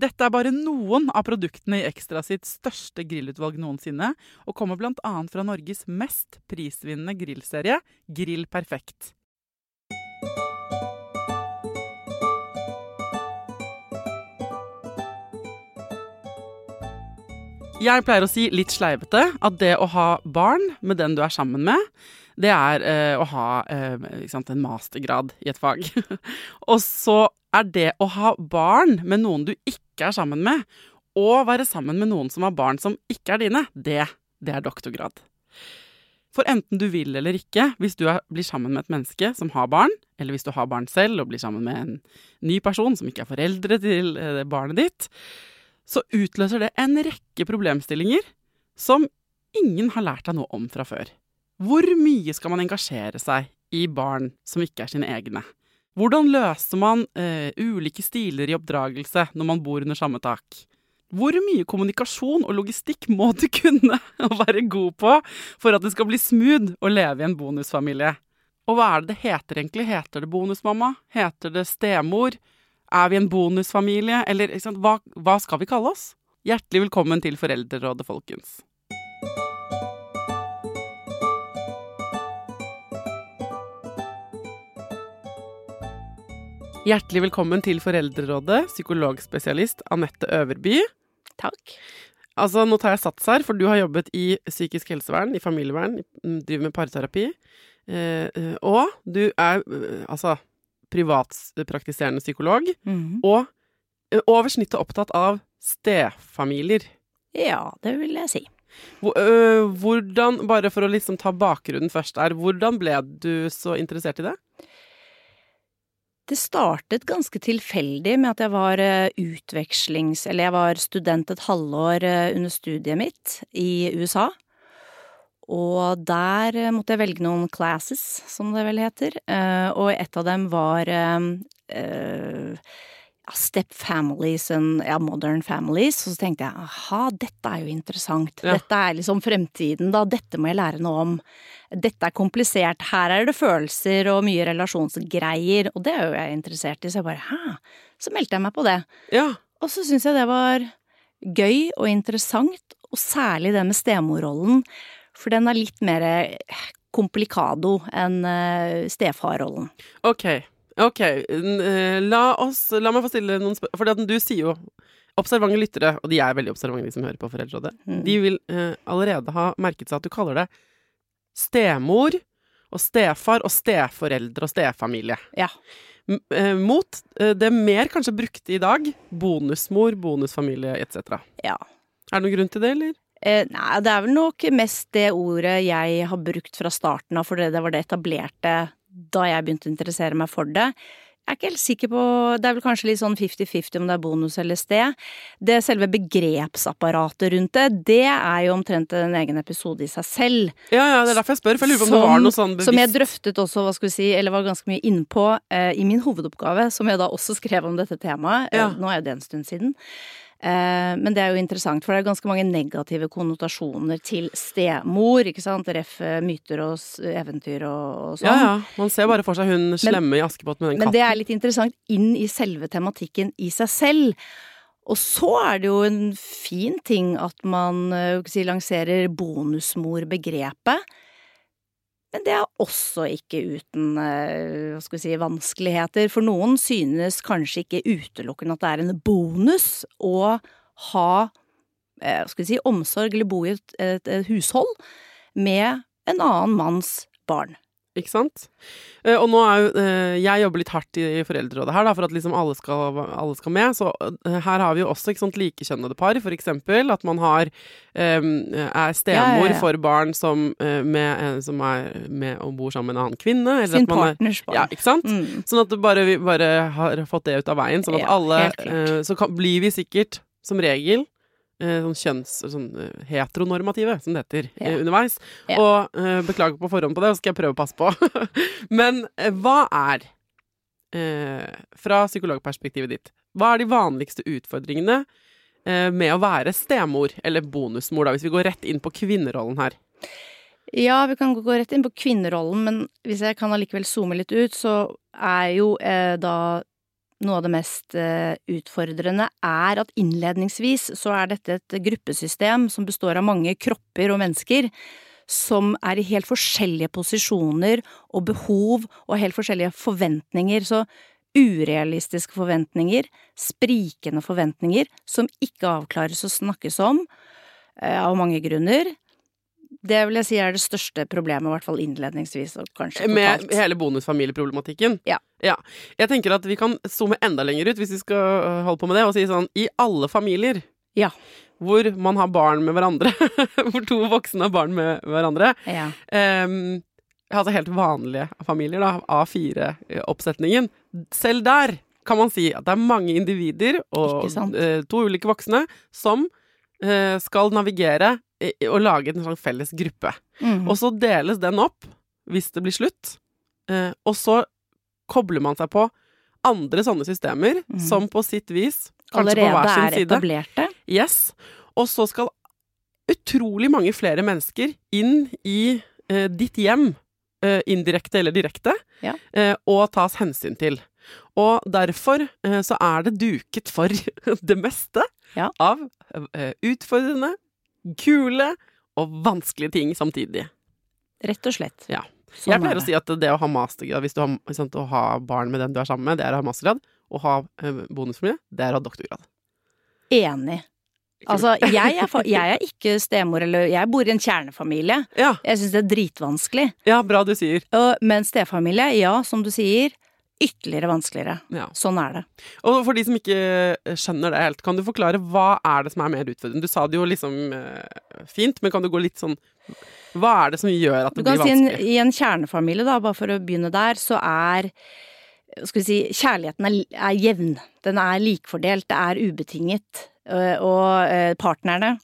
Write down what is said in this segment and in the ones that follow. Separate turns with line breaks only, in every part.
Dette er bare noen av produktene i Ekstra sitt største grillutvalg noensinne, og kommer bl.a. fra Norges mest prisvinnende grillserie, Grill Perfekt. Jeg pleier å si litt sleivete at det å ha barn med den du er sammen med, det er eh, å ha eh, sant, en mastergrad i et fag. og så er det å ha barn med noen du ikke er sammen med, og være sammen med noen som har barn som ikke er dine, det, det er doktorgrad. For enten du vil eller ikke, hvis du blir sammen med et menneske som har barn, eller hvis du har barn selv og blir sammen med en ny person som ikke er foreldre til eh, barnet ditt, så utløser det en rekke problemstillinger som ingen har lært deg noe om fra før. Hvor mye skal man engasjere seg i barn som ikke er sine egne? Hvordan løser man eh, ulike stiler i oppdragelse når man bor under samme tak? Hvor mye kommunikasjon og logistikk må du kunne og være god på for at det skal bli smooth å leve i en bonusfamilie? Og hva er det det heter egentlig? Heter det bonusmamma? Heter det stemor? Er vi en bonusfamilie? Eller hva, hva skal vi kalle oss? Hjertelig velkommen til Foreldrerådet, folkens. Hjertelig velkommen til Foreldrerådet, psykologspesialist Anette Øverby.
Takk.
Altså, nå tar jeg sats her, for du har jobbet i psykisk helsevern, i familievern, driver med parterapi. Eh, og du er eh, altså privatpraktiserende psykolog,
Mhm.
og eh, over snittet opptatt av stefamilier.
Ja, det vil jeg si.
Hvordan, bare for å liksom ta bakgrunnen først her, hvordan ble du så interessert i det?
Det startet ganske tilfeldig med at jeg var eh, utvekslings... Eller jeg var student et halvår eh, under studiet mitt i USA. Og der eh, måtte jeg velge noen classes, som det vel heter. Og et av dem var ja, Step families and ja, modern families. Og så tenkte jeg aha, dette er jo interessant.
Ja.
Dette er liksom fremtiden, da. Dette må jeg lære noe om. Dette er komplisert. Her er det følelser og mye relasjonsgreier, og det er jo jeg interessert i. Så jeg bare hæ? Så meldte jeg meg på det.
Ja.
Og så syns jeg det var gøy og interessant, og særlig det med stemorrollen. For den er litt mer eh, komplikado enn eh, stefarrollen.
Ok. Ok. Eh, La oss La meg få stille noen spørsmål. For du sier jo Observante lyttere, og de er veldig observante, de som hører på Foreldrerådet,
Mm.
de vil eh, allerede ha merket seg at du kaller det stemor og stefar og steforeldre og stefamilie.
Ja.
Eh, mot eh, det mer kanskje brukte i dag, bonusmor, bonusfamilie etc.
Ja.
Er det noen grunn til det, eller?
Eh, nei, det er vel nok mest det ordet jeg har brukt fra starten av, fordi det var det etablerte da jeg begynte å interessere meg for det. Jeg er ikke helt sikker på Det er vel kanskje litt sånn fifty-fifty om det er bonus eller sted. Det selve begrepsapparatet rundt det, det er jo omtrent en egen episode i seg selv.
Ja, ja, det er derfor jeg spør, for jeg lurer på om det var noe sånn bevisst
Som jeg drøftet også, hva skal vi si, eller var ganske mye innpå eh, i min hovedoppgave, som jeg da også skrev om dette temaet.
Ja.
Eh, nå er jo det en stund siden. Eh, men det er jo interessant, for det er ganske mange negative konnotasjoner til stemor, ikke sant? Ref. eh, myter og eventyr og, sånn.
Ja, ja. Man ser bare for seg hun slemme i Askepott med den katten.
Men det er litt interessant inn i selve tematikken i seg selv. Og så er det jo en fin ting at man eh, si, lanserer bonusmor-begrepet. Men det er også ikke uten eh, hva skal vi si, vanskeligheter. For noen synes kanskje ikke utelukkende at det er en bonus å ha eh, hva skal vi si, omsorg eller bo i et, et, et hushold med en annen manns barn.
Ikke sant? Eh, og nå er jo eh, Jeg jobber litt hardt i Foreldrerådet her, da, for at liksom alle skal, alle skal med. Så eh, her har vi jo også ikke sant, likekjønnede par, for eksempel. At man har er stemor
Ja, ja, ja.
for barn som, med, som er med og bor sammen med en annen kvinne. Eller
Sin
er,
partners barn.
ja, ikke sant?
Mm.
Sånn at bare, vi bare har fått det ut av veien. Sånn at alle Så kan, blir vi sikkert, som regel, sånn kjønns... Sånn eh, heteronormative, som det heter,
Ja.
eh, underveis.
Ja.
Og uh, beklager på forhånd på det, og skal jeg prøve å passe på. Men eh, hva er, uh, fra psykologperspektivet ditt, hva er de vanligste utfordringene uh, med å være stemor, eller bonusmor, da, hvis vi går rett inn på kvinnerollen her?
Ja, vi kan gå rett inn på kvinnerollen, men hvis jeg kan allikevel zoome litt ut, så er jo eh, da noe av det mest eh, utfordrende er at innledningsvis så er dette et gruppesystem som består av mange kropper og mennesker som er i helt forskjellige posisjoner og behov og helt forskjellige forventninger. Så urealistiske forventninger, sprikende forventninger, som ikke avklares og snakkes om eh, av mange grunner. Det vil jeg si er det største problemet, i hvert fall innledningsvis, og kanskje
Med hele bonusfamilieproblematikken?
Ja.
Jeg tenker at vi kan zoome enda lenger ut, hvis vi skal øh, holde på med det, og si sånn i alle familier
Ja.
hvor man har barn med hverandre, hvor to voksne har barn med hverandre
Ja.
um, altså helt vanlige familier, da, A4-oppsetningen. Selv der kan man si at det er mange individer og eh, to ulike voksne som skal navigere og lage en sånn felles gruppe.
Mm.
Og så deles den opp hvis det blir slutt, eh, og så kobler man seg på andre sånne systemer
mm.
som på sitt vis Kanskje på hver sin
er
side.
etablerte.
Yes. Og så skal utrolig mange flere mennesker inn i eh, ditt hjem, eh, indirekte eller direkte,
Ja.
eh, og tas hensyn til. Og derfor eh, så er det duket for det meste
Ja.
av eh, utfordrende, kule og vanskelige ting samtidig.
Rett og slett.
Ja.
Sånn
Jeg
er
pleier å si at det å ha mastergrad, hvis du har, sant, å ha barn med den du er sammen med, det er å ha mastergrad. Å ha eh, bonusfamilie, det er å ha doktorgrad.
Enig. Altså, jeg er, jeg er ikke stemor, eller jeg bor i en kjernefamilie.
Ja,
Jeg syns det er dritvanskelig.
ja, bra du sier.
Men stefamilie, ja, som du sier, ytterligere vanskeligere.
Ja.
Sånn er det.
Og for de som ikke skjønner det helt, kan du forklare hva er det som er mer utfordrende? Du sa det jo liksom eh, fint, men kan du gå litt sånn Hva er det som gjør at
Du
det
kan
blir
si en,
vanskelig?
I en kjernefamilie, da, bare for å begynne der, så er skal vi si, kjærligheten er, er jevn. Den er likfordelt, det er ubetinget. øh, Og partnerne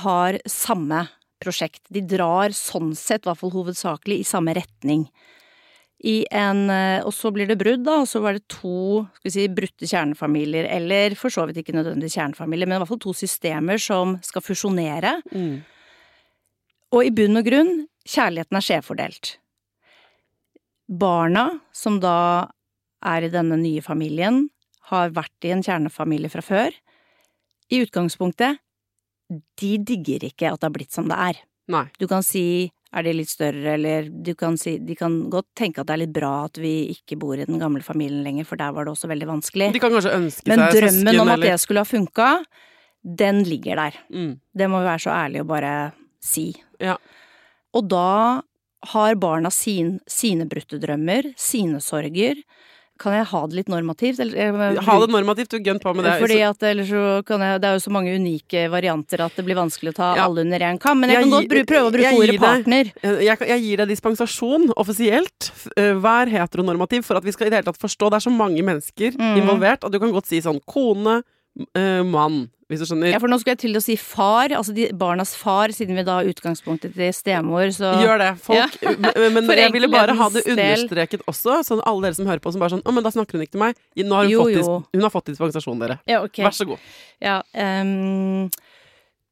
har samme prosjekt. De drar sånn sett, i hvert fall hovedsakelig, i samme retning. I en, øh, og så blir det brudd, da, og så var det to skal vi si, brutte kjernefamilier, eller for så vidt ikke nødvendigvis kjernefamilier, men i hvert fall to systemer som skal fusjonere.
Mm.
Og i bunn og grunn, kjærligheten er skjevfordelt. Barna, som da er i denne nye familien, har vært i en kjernefamilie fra før. I utgangspunktet, de digger ikke at det har blitt som det er.
Nei.
Du kan si er de litt større, eller du kan si De kan godt tenke at det er litt bra at vi ikke bor i den gamle familien lenger, for der var det også veldig vanskelig.
De kan kanskje ønske
Men
seg
drømmen
søsken
om at
eller
det skulle ha funka, den ligger der.
mm.
Det må vi være så ærlige og bare si.
Ja.
Og da har barna sin, sine brutte drømmer, sine sorger, Kan jeg ha det litt normativt? Eller,
Ha det normativt, du gønn på med det.
Fordi at ellers så kan jeg Det er jo så mange unike varianter at det blir vanskelig å ta
Ja.
alle under én kam. Men jeg,
Jeg
kan godt prøve å bruke ordet partner.
Eh, Jeg, jeg gir deg dispensasjon offisielt. eh, Vær heteronormativ for at vi skal i det hele tatt forstå. Det er så mange mennesker
mm.
involvert at du kan godt si sånn kone, eh, mann, hvis du skjønner.
Ja, for nå skulle jeg til å si far, altså de, barnas far, siden vi da har utgangspunktet til stemor, så
Gjør det. Folk, men, men jeg ville bare ha det understreket også, sånn alle dere som hører på som bare sånn Å, men da snakker hun ikke til meg. Nå har hun,
Jo,
fått,
jo.
hun har fått dispensasjon, dere.
Ja, okay.
Vær så god.
Ja, um,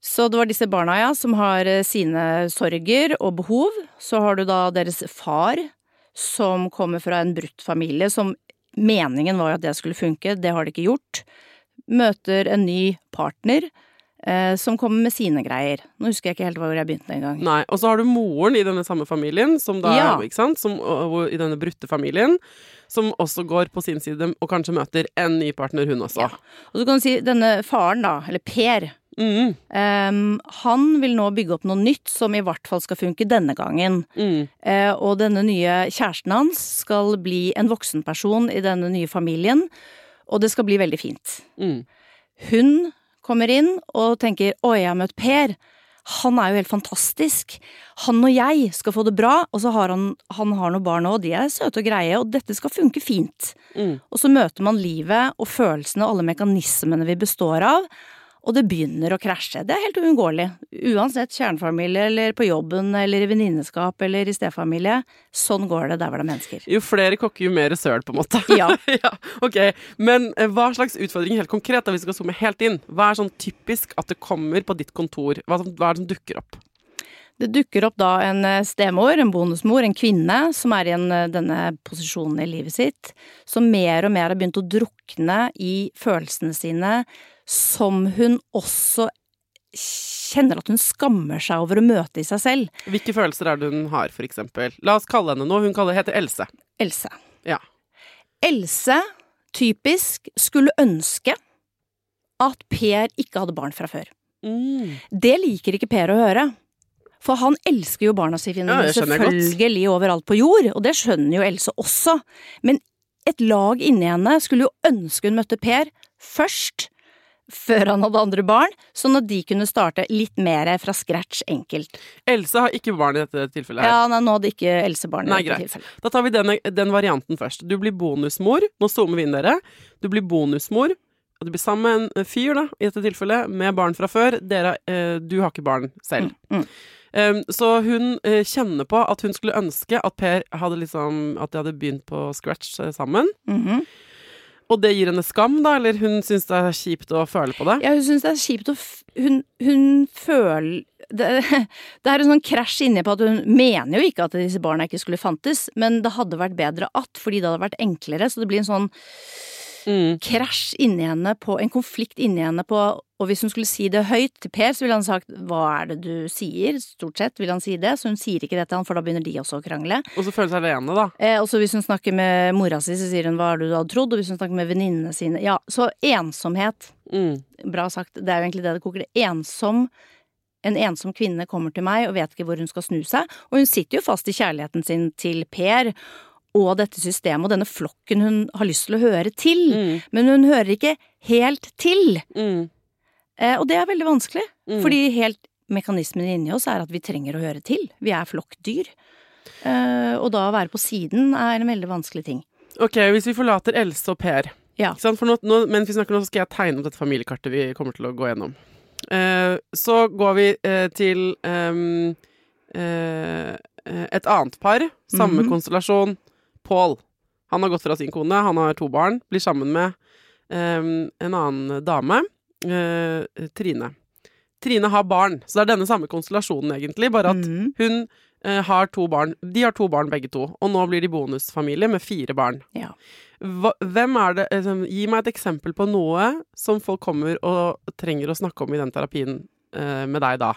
så det var disse barna, ja, som har eh, sine sorger og behov. Så har du da deres far, som kommer fra en brutt familie, som meningen var jo at det skulle funke, det har det ikke gjort. Møter en ny partner, eh, som kommer med sine greier. Nå husker jeg ikke helt hvor jeg begynte engang.
Nei. Og så har du moren i denne samme familien, som da,
Ja.
ikke sant? Som, i denne brutte familien, som også går på sin side og kanskje møter en ny partner, hun også.
Ja. Og så kan du si denne faren, da, eller Per,
Mm,
Um, han vil nå bygge opp noe nytt som i hvert fall skal funke denne gangen.
mm,
Uh, og denne nye kjæresten hans skal bli en voksen person i denne nye familien, og det skal bli veldig fint.
mm.
Hun kommer inn og tenker 'Å, jeg har møtt Per'. Han er jo helt fantastisk. Han og jeg skal få det bra, og så har han, han har noen barn òg, de er søte og greie, og dette skal funke fint.
Mm.
Og så møter man livet og følelsene og alle mekanismene vi består av, og det begynner å krasje. Det er helt uunngåelig. Uansett kjernefamilie eller på jobben eller i venninneskap eller i stefamilie. Sånn går det der hvor det er mennesker.
Jo flere kokker, jo mer søl, på en måte.
Ja.
ja, ok. Men eh, hva slags utfordring helt konkret, da, vi skal zoome helt inn? Hva er sånn typisk at det kommer på ditt kontor? Hva, hva er det som dukker opp?
Det dukker opp da en eh, stemor, en bonusmor, en kvinne som er i en, eh, denne posisjonen i livet sitt, som mer og mer har begynt å drukne i følelsene sine, som hun også kjenner at hun skammer seg over å møte i seg selv.
Hvilke følelser er det hun har, for eksempel? La oss kalle henne noe. Hun kaller, heter Else.
Else.
Ja.
Else, typisk, skulle ønske at Per ikke hadde barn fra før.
Mm.
Det liker ikke Per å høre. For han elsker jo barna sine
Ja,
selvfølgelig overalt på jord, og det skjønner jo Else også. Men et lag inni henne skulle jo ønske hun møtte Per først, før han hadde andre barn, sånn at de kunne starte litt mer fra scratch enkelt.
Else har ikke barn i dette tilfellet. her.
Ja, nei, nå hadde ikke Else barn i
Nei,
dette
greit.
tilfellet.
Da tar vi den, den varianten først. Du blir bonusmor. Nå zoomer vi inn, dere. Du blir bonusmor. Og du blir sammen med en fyr, da, i dette tilfellet, med barn fra før. Dere, eh, du har ikke barn selv.
Mm, mm.
Um, så hun uh, kjenner på at hun skulle ønske at Per hadde liksom At de hadde begynt på scratch eh, sammen.
Mhm.
Og det gir henne skam, da? Eller hun syns det er kjipt å føle på det?
Ja, hun syns det er kjipt å Hun, hun føler det, det er en sånn krasj inni på at hun mener jo ikke at disse barna ikke skulle fantes, men det hadde vært bedre at, fordi det hadde vært enklere. Så det blir en sånn
Mm.
krasj inni henne på En konflikt inni henne på Og hvis hun skulle si det høyt til Per, så ville han sagt 'hva er det du sier'? Stort sett vil han si det, så hun sier ikke det til han, for da begynner de også å krangle.
Og så føle seg alene, da.
Eh, og så hvis hun snakker med mora si, så sier hun 'hva er det du hadde trodd'? Og hvis hun snakker med venninnene sine Ja, så ensomhet
Mm.
bra sagt, det er jo egentlig det det koker. Ensom en ensom kvinne kommer til meg og vet ikke hvor hun skal snu seg, og hun sitter jo fast i kjærligheten sin til Per og dette systemet og denne flokken hun har lyst til å høre til,
Mm.
men hun hører ikke helt til.
Mm.
Eh, og det er veldig vanskelig,
Mm.
fordi helt mekanismen inni oss er at vi trenger å høre til. Vi er flokkdyr. Eh, og da å være på siden er en veldig vanskelig ting.
Ok, hvis vi forlater Else og Per
Ja.
For nå, nå, mens vi snakker nå, så skal jeg tegne opp dette familiekartet vi kommer til å gå gjennom. Eh, så går vi eh, til ehm, eh, et annet par. Samme
-hmm.
konstellasjon. Pål. Han har gått fra sin kone, han har to barn. Blir sammen med ehm, en annen dame. eh, Trine. Trine har barn, så det er denne samme konstellasjonen, egentlig. Bare at
Mhm.
hun eh, har to barn. De har to barn begge to, og nå blir de bonusfamilie med fire barn.
Ja.
Hva, hvem er det liksom, Gi meg et eksempel på noe som folk kommer og trenger å snakke om i den terapien eh, med deg da.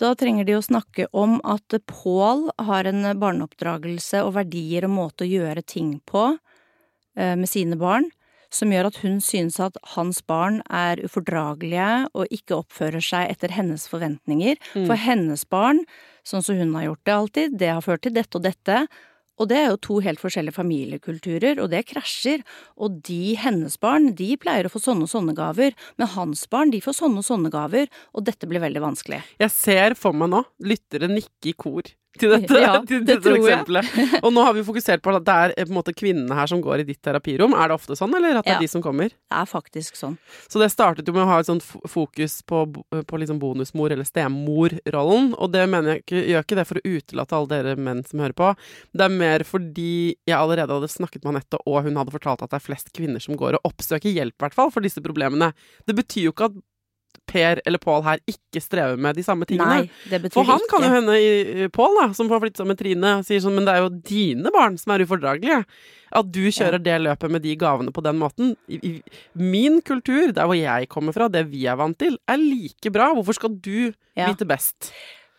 Da trenger de å snakke om at Pål har en barneoppdragelse og verdier og måte å gjøre ting på eh, med sine barn, som gjør at hun synes at hans barn er ufordragelige og ikke oppfører seg etter hennes forventninger.
Mm.
For hennes barn, sånn som hun har gjort det alltid, det har ført til dette og dette, Og det er jo to helt forskjellige familiekulturer, og det krasjer. Og de, hennes barn, de pleier å få sånne og sånne gaver, men hans barn, de får sånne og sånne gaver, og dette blir veldig vanskelig.
Jeg ser for meg nå lyttere nikke i kor til dette,
Ja,
til
det
dette
jeg.
eksempelet. Og nå har vi fokusert på at det er eh, på en måte kvinnene her som går i ditt terapirom. Er det ofte sånn, eller at det er de som kommer?
Det er faktisk sånn.
Så det startet jo med å ha et sånt fokus på, på liksom bonusmor- eller stemorrollen, og det mener jeg ikke, gjør ikke det for å utelate alle dere menn som hører på. Det er mer fordi jeg allerede hadde snakket med Anette, og hun hadde fortalt at det er flest kvinner som går og oppsøker hjelp, i hvert fall, for disse problemene. Det betyr jo ikke at Per eller Pål her ikke strever med de samme tingene.
Nei, det betyr
For han
ikke
kan jo hende i Pål, da, som har flyttet sammen med Trine, sier sånn Men det er jo dine barn som er ufordragelige. At du kjører det løpet med de gavene på den måten. Min kultur, der hvor jeg kommer fra, det vi er vant til, er like bra. Hvorfor skal du
Ja.
vite best?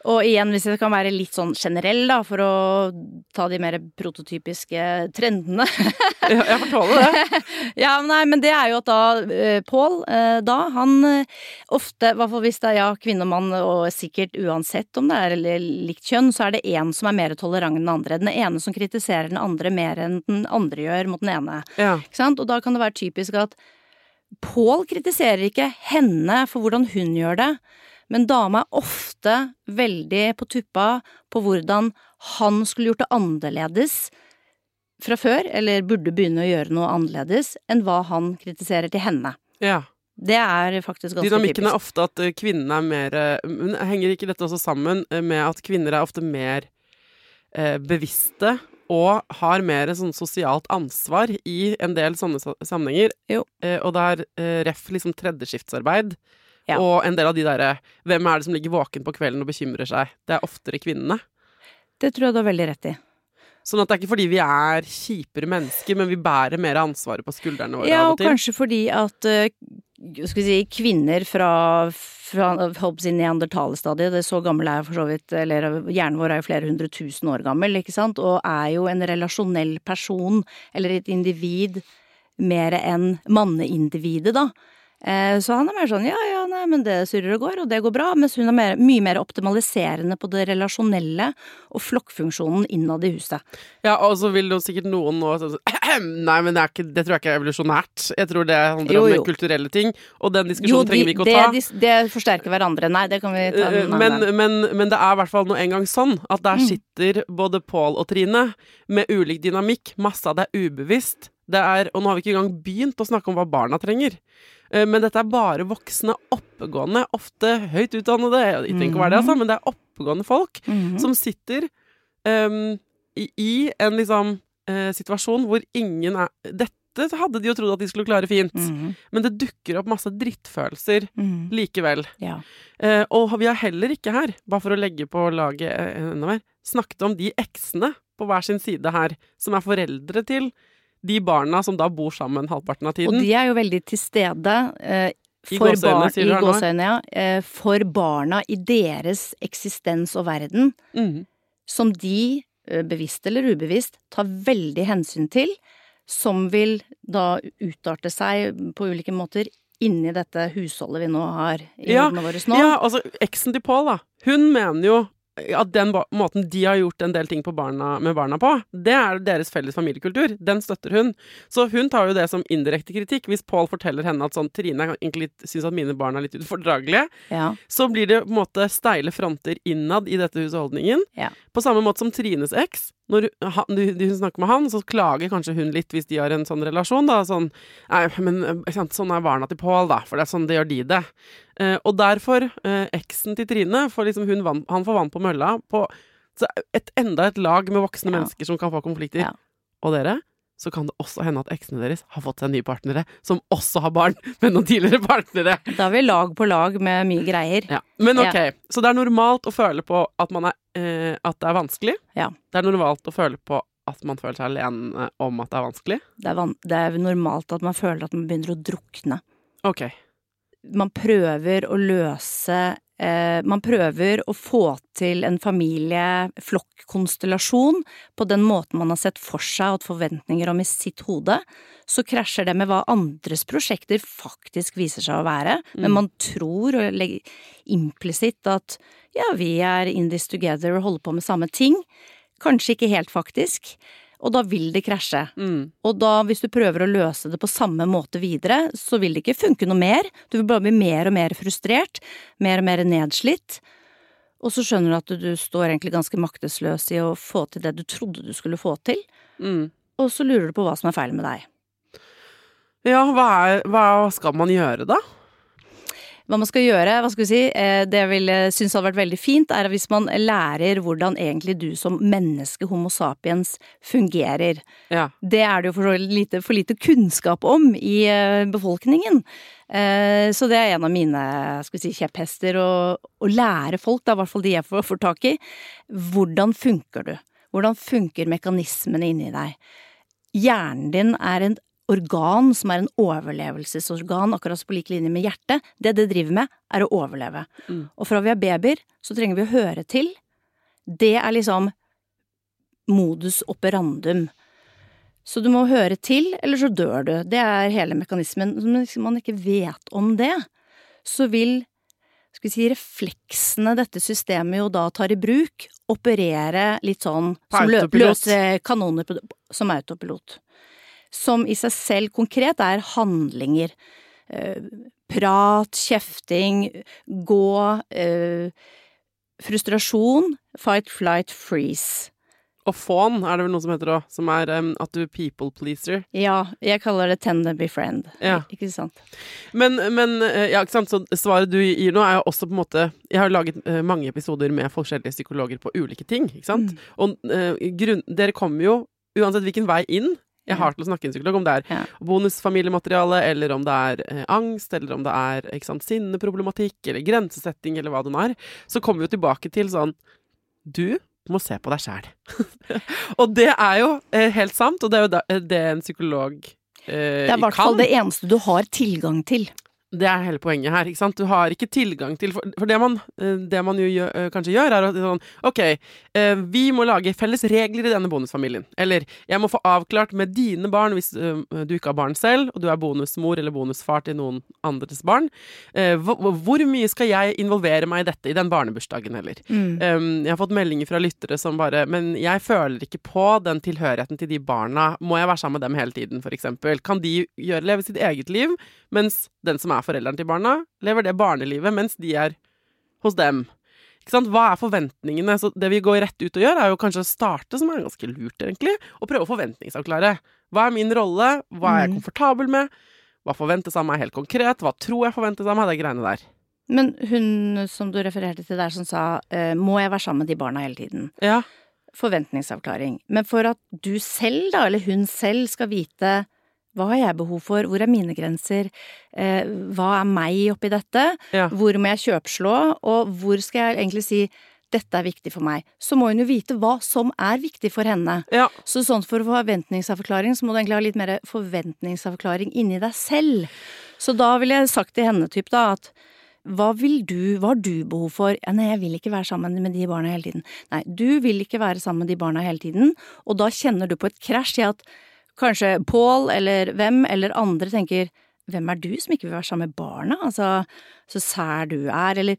Og igjen, hvis jeg kan være litt sånn generell, da, for å ta de mer prototypiske trendene.
Jeg, jeg får tåle det.
ja, nei, men det er jo at da eh, Pål, eh, da, han eh, ofte, i hvert fall hvis det er ja, kvinne og mann, og sikkert uansett om det er eller likt kjønn, så er det én som er mer tolerant enn den andre. Den ene som kritiserer den andre mer enn den andre gjør mot den ene.
Ja.
Ikke sant? Og da kan det være typisk at Pål kritiserer ikke henne for hvordan hun gjør det, men dama er ofte veldig på tuppa på hvordan han skulle gjort det annerledes fra før, eller burde begynne å gjøre noe annerledes, enn hva han kritiserer til henne.
ja.
Det er faktisk ganske
Dynamikken er ofte at eh, kvinnene er mer eh, Henger ikke dette også sammen eh, med at kvinner er ofte mer eh, bevisste og har mer sånn sosialt ansvar i en del sånne sammenhenger?
Jo.
Og er eh, ref liksom tredjeskiftsarbeid.
Ja.
Og en del av de derre Hvem er det som ligger våken på kvelden og bekymrer seg? Det er oftere kvinnene.
Det tror jeg du har veldig rett i.
Sånn at det er ikke fordi vi er kjipere mennesker, men vi bærer mer ansvaret på skuldrene våre
Ja, og
og
kanskje fordi at eh, skal vi si, kvinner fra, fra holdt på si, det er så gammel er jeg for så vidt, eller hjernen vår er jo flere hundre tusen år gammel, ikke sant, og er jo en relasjonell person, eller et individ, mer enn manneindividet, da. Eh, Så han er mer sånn ja, ja, nei, men det surrer og går, og det går bra, mens hun er mer, mye mer optimaliserende på det relasjonelle og flokkfunksjonen innad i huset.
Ja, og så vil jo sikkert noen nå sånn Nei, men det, er ikke, det tror jeg ikke er evolusjonært. Jeg tror det handler
Jo,
om kulturelle ting. Og den diskusjonen trenger vi ikke å
det,
ta.
de- det forsterker hverandre. Nei, det kan vi ta en
Eh,
annen
Men, men, men det er i hvert fall nå en gang sånn at
Mm.
der sitter både Pål og Trine med ulik dynamikk. Masse av det er ubevisst. Det er, og nå har vi ikke engang begynt å snakke om hva barna trenger. Eh, Men dette er bare voksne, oppegående, ofte høyt utdannede, jeg trenger ikke være det, altså, men det er oppegående folk
Mhm.
som sitter um, i, i en liksom uh, situasjon hvor ingen er Dette hadde de jo trodd at de skulle klare fint,
Mhm.
men det dukker opp masse drittfølelser
Mhm.
likevel.
Ja.
Uh, og vi har heller ikke her, bare for å legge på laget enda mer, snakket om de eksene på hver sin side her, som er foreldre til de barna som da bor sammen halvparten av tiden.
Og de er jo veldig til stede eh, for i
her
ja, eh, for barna i deres eksistens og verden,
mm.
som de, eh, bevisst eller ubevisst, tar veldig hensyn til, som vil da utarte seg på ulike måter inni dette husholdet vi nå har i
Ja,
hodene våre nå.
Ja, altså, eksen til Pål, da. Hun mener jo at den måten de har gjort en del ting på barna, med barna på, det er deres felles familiekultur. Den støtter hun. Så hun tar jo det som indirekte kritikk. Hvis Pål forteller henne at sånn Trine egentlig syns at mine barn er litt ufordragelige,
Ja.
så blir det på en måte steile fronter innad i dette husholdningen.
Ja.
På samme måte som Trines eks. Når hun hun snakker med han, så klager kanskje hun litt hvis de har en sånn relasjon, da. Sånn Nei, men sånn er barna til Pål, da. For det er sånn det gjør de det. Eh, og derfor, eh, eksen til Trine, for liksom hun vann, han får vann på mølla på så et, enda et lag med voksne
Ja.
mennesker som kan få konflikter.
Ja.
Og dere, så kan det også hende at eksene deres har fått seg nye partnere, som også har barn med noen tidligere partnere.
Da er vi lag på lag med mye greier.
Ja. Men ok, så det er normalt å føle på at, man er, eh, at det er vanskelig.
Ja.
Det er normalt å føle på at man føler seg alene om at det er vanskelig.
Det er, van det er normalt at man føler at man begynner å drukne.
Ok.
man prøver å løse Man prøver å få til en familieflokkonstellasjon på den måten man har sett for seg og hatt forventninger om i sitt hode. Så krasjer det med hva andres prosjekter faktisk viser seg å være. Men man tror og legger implisitt at ja, vi er in this together og holder på med samme ting. Kanskje ikke helt, faktisk. Og da vil det krasje.
Mm.
Og da, hvis du prøver å løse det på samme måte videre, så vil det ikke funke noe mer. Du vil bare bli mer og mer frustrert, mer og mer nedslitt. Og så skjønner du at du står egentlig ganske maktesløs i å få til det du trodde du skulle få til.
Mm.
Og så lurer du på hva som er feil med deg.
Ja, hva, er, hva skal man gjøre da?
Hva man skal gjøre, hva skal vi si, eh, det jeg vil synes hadde vært veldig fint, er hvis man lærer hvordan egentlig du som menneske, homo sapiens, fungerer.
Ja.
Det er det jo for lite, for lite kunnskap om i eh, befolkningen. Eh, så det er en av mine skal vi si, kjepphester, å, å lære folk, da, i hvert fall de jeg får, får tak i, hvordan funker du? Hvordan funker mekanismene inni deg? Hjernen din er en organ som er en overlevelsesorgan, akkurat på lik linje med hjertet. Det det driver med, er å overleve.
Mm.
Og fra vi er babyer, så trenger vi å høre til. Det er liksom modus operandum. Så du må høre til, eller så dør du. Det er hele mekanismen. Hvis man ikke vet om det, så vil skal vi si, refleksene dette systemet jo da tar i bruk, operere litt sånn som løse kanoner på, som autopilot. Som i seg selv konkret er handlinger. Eh, prat, kjefting, gå, eh, frustrasjon, fight, flight, freeze.
Og fawn er det vel noe som heter òg, som er um, at du er people pleaser.
Ja, jeg kaller det tender befriend.
Ja.
Ikke sant?
Men, men eh, ja, ikke sant, så svaret du gir nå er jo også på en måte Jeg har laget uh, mange episoder med forskjellige psykologer på ulike ting, ikke sant. Og uh, grunn, dere kommer jo, uansett hvilken vei inn jeg har til å snakke med en psykolog, om det er
Ja.
bonusfamiliemateriale, eller om det er eh, angst, eller om det er sant, sinneproblematikk, eller grensesetting, eller hva det nå er, så kommer vi jo tilbake til sånn Du må se på deg sjæl. og det er jo eh, helt sant, og det er jo da, det det en psykolog eh,
Det er i hvert fall det eneste du har tilgang til.
Det er hele poenget her. ikke sant? Du har ikke tilgang til For, det, man, eh, det man jo gjør, eh, kanskje gjør, er at sånn Ok, eh, vi må lage felles regler i denne bonusfamilien. Eller jeg må få avklart med dine barn, hvis du ikke har barn selv, og du er bonusmor eller bonusfar til noen andres barn, hvor, mye skal jeg involvere meg i dette i den barnebursdagen, eller? Mm. jeg har fått meldinger fra lyttere som bare Men jeg føler ikke på den tilhørigheten til de barna. Må jeg være sammen med dem hele tiden, eksempel? Kan de gjøre, leve sitt eget liv, mens den som er forelderen til barna, lever det barnelivet mens de er hos dem? Hva er forventningene? Så det vi går rett ut og gjør, er jo kanskje å starte, som er ganske lurt, egentlig, og prøve å forventningsavklare. Hva er min rolle? Hva er jeg
Mm.
komfortabel med? Hva forventes av meg helt konkret? Hva tror jeg forventes av meg? De greiene der.
Men hun som du refererte til der som sa eh, må jeg være sammen med de barna hele tiden?
Ja.
Forventningsavklaring. Men for at du selv, da, eller hun selv, skal vite hva har jeg behov for, hvor er mine grenser, eh, hva er meg oppi dette,
Ja.
hvor må jeg kjøpslå, og hvor skal jeg egentlig si dette er viktig for meg, så må hun jo vite hva som er viktig for henne.
ja.
Så sånn for forventningsavklaring, så må du egentlig ha litt mer forventningsavklaring inni deg selv. Så da ville jeg sagt til henne typ da at hva vil du, hva har du behov for? Ja, nei, jeg vil ikke være sammen med de barna hele tiden. Nei, du vil ikke være sammen med de barna hele tiden, og da kjenner du på et krasj i at kanskje Pål eller hvem eller andre tenker hvem er du som ikke vil være sammen med barna? Altså, så sær du er, eller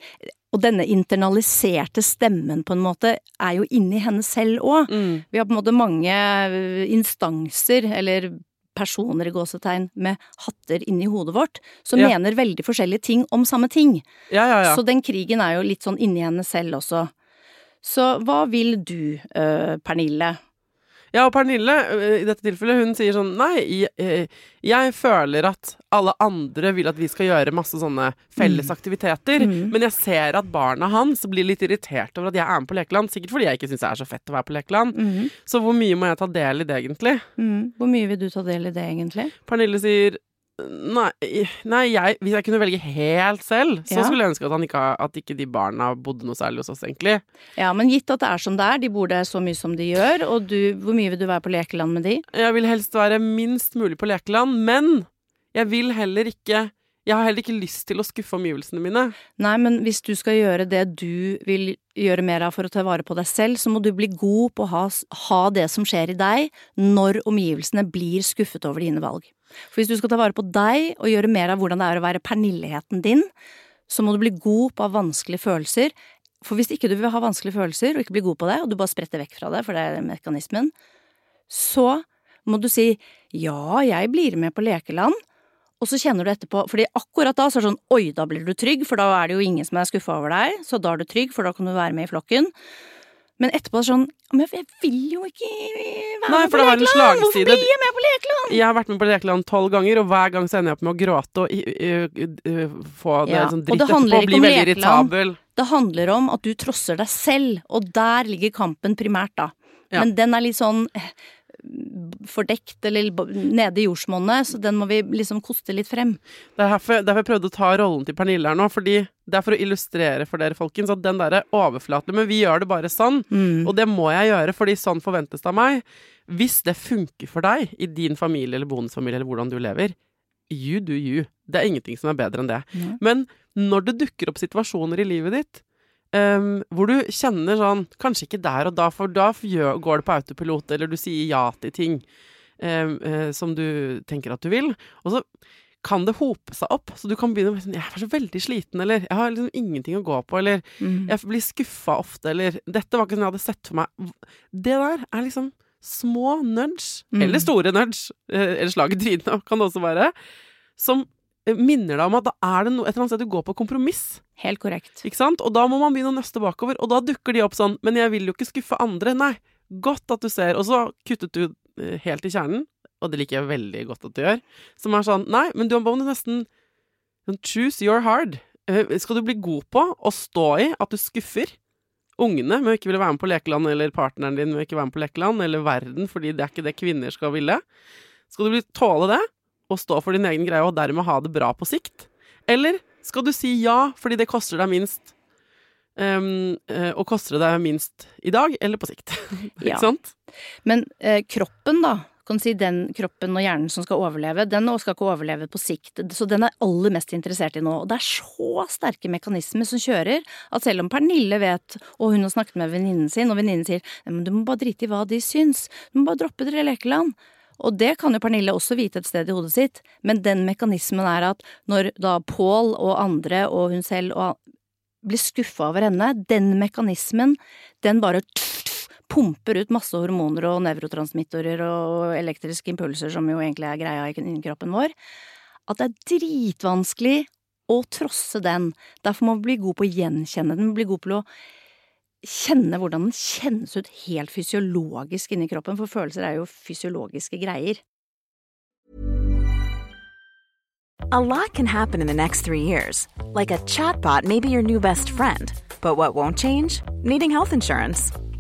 Og denne internaliserte stemmen, på en måte, er jo inni henne selv òg.
Mm.
Vi har på en måte mange øh, instanser, eller personer i gåsetegn, med hatter inni hodet vårt, som
Ja.
mener veldig forskjellige ting om samme ting.
Ja, ja, ja.
Så den krigen er jo litt sånn inni henne selv også. Så hva vil du, øh, Pernille?
Ja, og Pernille, i dette tilfellet, hun sier sånn Nei, jeg, jeg føler at alle andre vil at vi skal gjøre masse sånne felles aktiviteter,
Mm.
men jeg ser at barna hans blir litt irritert over at jeg er med på lekeland. Sikkert fordi jeg ikke syns det er så fett å være på lekeland.
Mm.
Så hvor mye må jeg ta del i det, egentlig?
Mm. Hvor mye vil du ta del i det, egentlig?
Pernille sier Nei, nei jeg, hvis jeg kunne velge helt selv, så
Ja.
skulle jeg ønske at, han ikke, at ikke de barna bodde noe særlig hos oss, egentlig.
Ja, men gitt at det er som det er, de bor der så mye som de gjør, og du, hvor mye vil du være på lekeland med de?
Jeg vil helst være minst mulig på lekeland, men jeg vil heller ikke Jeg har heller ikke lyst til å skuffe omgivelsene mine.
Nei, men hvis du skal gjøre det du vil gjøre mer av for å ta vare på deg selv, så må du bli god på å ha, ha det som skjer i deg, når omgivelsene blir skuffet over dine valg. For hvis du skal ta vare på deg og gjøre mer av hvordan det er å være pernilleheten din, så må du bli god på å ha vanskelige følelser, For hvis ikke du vil ha vanskelige følelser og ikke bli god på det, og du bare spretter vekk fra det, for det er mekanismen, så må du si ja, jeg blir med på lekeland, og så kjenner du etterpå fordi akkurat da så er det sånn oi, da blir du trygg, for da er det jo ingen som er skuffa over deg, så da er du trygg, for da kan du være med i flokken. Men etterpå er det sånn Men jeg vil jo ikke være
Nei,
med på lekeland! Hvorfor blir jeg med på lekeland?
Jeg har vært med på lekeland tolv ganger, og hver gang så ender jeg opp med å gråte og i- i- i- få det
Ja,
sånn dritt etterpå og bli veldig irritabel.
Det handler om at du trosser deg selv, og der ligger kampen primært, da.
Ja.
Men den er litt sånn eh, fordekt eller nede i jordsmonnet, så den må vi liksom koste litt frem.
Det er derfor, derfor jeg prøvde å ta rollen til Pernille her nå, fordi det er for å illustrere for dere, folkens, at den derre overflaten Men vi gjør det bare sånn,
Mm.
og det må jeg gjøre, fordi sånn forventes det av meg. Hvis det funker for deg i din familie eller bonusfamilie eller hvordan du lever, you do you. Det er ingenting som er bedre enn det.
Mm.
Men når det dukker opp situasjoner i livet ditt ehm, hvor du kjenner sånn Kanskje ikke der og da, for da går det på autopilot, eller du sier ja til ting um, uh, som du tenker at du vil. Og så kan det hope seg opp, så du kan begynne med sånn Jeg er så veldig sliten, eller jeg har liksom ingenting å gå på, eller
Mm.
jeg blir skuffa ofte, eller Dette var ikke sånn jeg hadde sett for meg. Det der er liksom små nudge,
Mm.
eller store nudge, eh, eller slag i trynet kan det også være, som minner deg om at da er det noe, et eller annet sted du går på kompromiss.
Helt korrekt.
Ikke sant? Og da må man begynne å nøste bakover, og da dukker de opp sånn Men jeg vil jo ikke skuffe andre. Nei, godt at du ser. Og så kuttet du eh, helt i kjernen, og det liker jeg veldig godt at du gjør, som er sånn Nei, men du må nesten sånn, choose your hard. Eh, Skal du bli god på å stå i at du skuffer ungene med å ikke ville være med på lekeland, eller partneren din med å ikke være med på lekeland, eller verden, fordi det er ikke det kvinner skal ville? Skal du tåle det, og stå for din egen greie, og dermed ha det bra på sikt? Eller skal du si ja fordi det koster deg minst? Um, eh, og koster det deg minst i dag eller på sikt?
Ja.
Sant?
Men eh, kroppen, da, kan si den kroppen og hjernen som skal overleve, den skal ikke overleve på sikt, så den er aller mest interessert i nå. Og det er så sterke mekanismer som kjører, at selv om Pernille vet, og hun har snakket med venninnen sin, og venninnen sier men du må bare drite i hva de syns, du må bare droppe dere lekeland. Og det kan jo Pernille også vite et sted i hodet sitt, men den mekanismen er at når da Pål og andre og hun selv og blir skuffa over henne, den mekanismen, den bare pumper ut masse hormoner og nevrotransmittorer og elektriske impulser, som jo egentlig er greia i kroppen vår, at det er dritvanskelig å trosse den. Derfor må vi bli god på å gjenkjenne den, bli god på å kjenne hvordan den kjennes ut helt fysiologisk inni kroppen, for følelser er jo fysiologiske greier.
A lot can happen in the next three years. Like a chatbot may be your new best friend. But what won't change? Needing health insurance.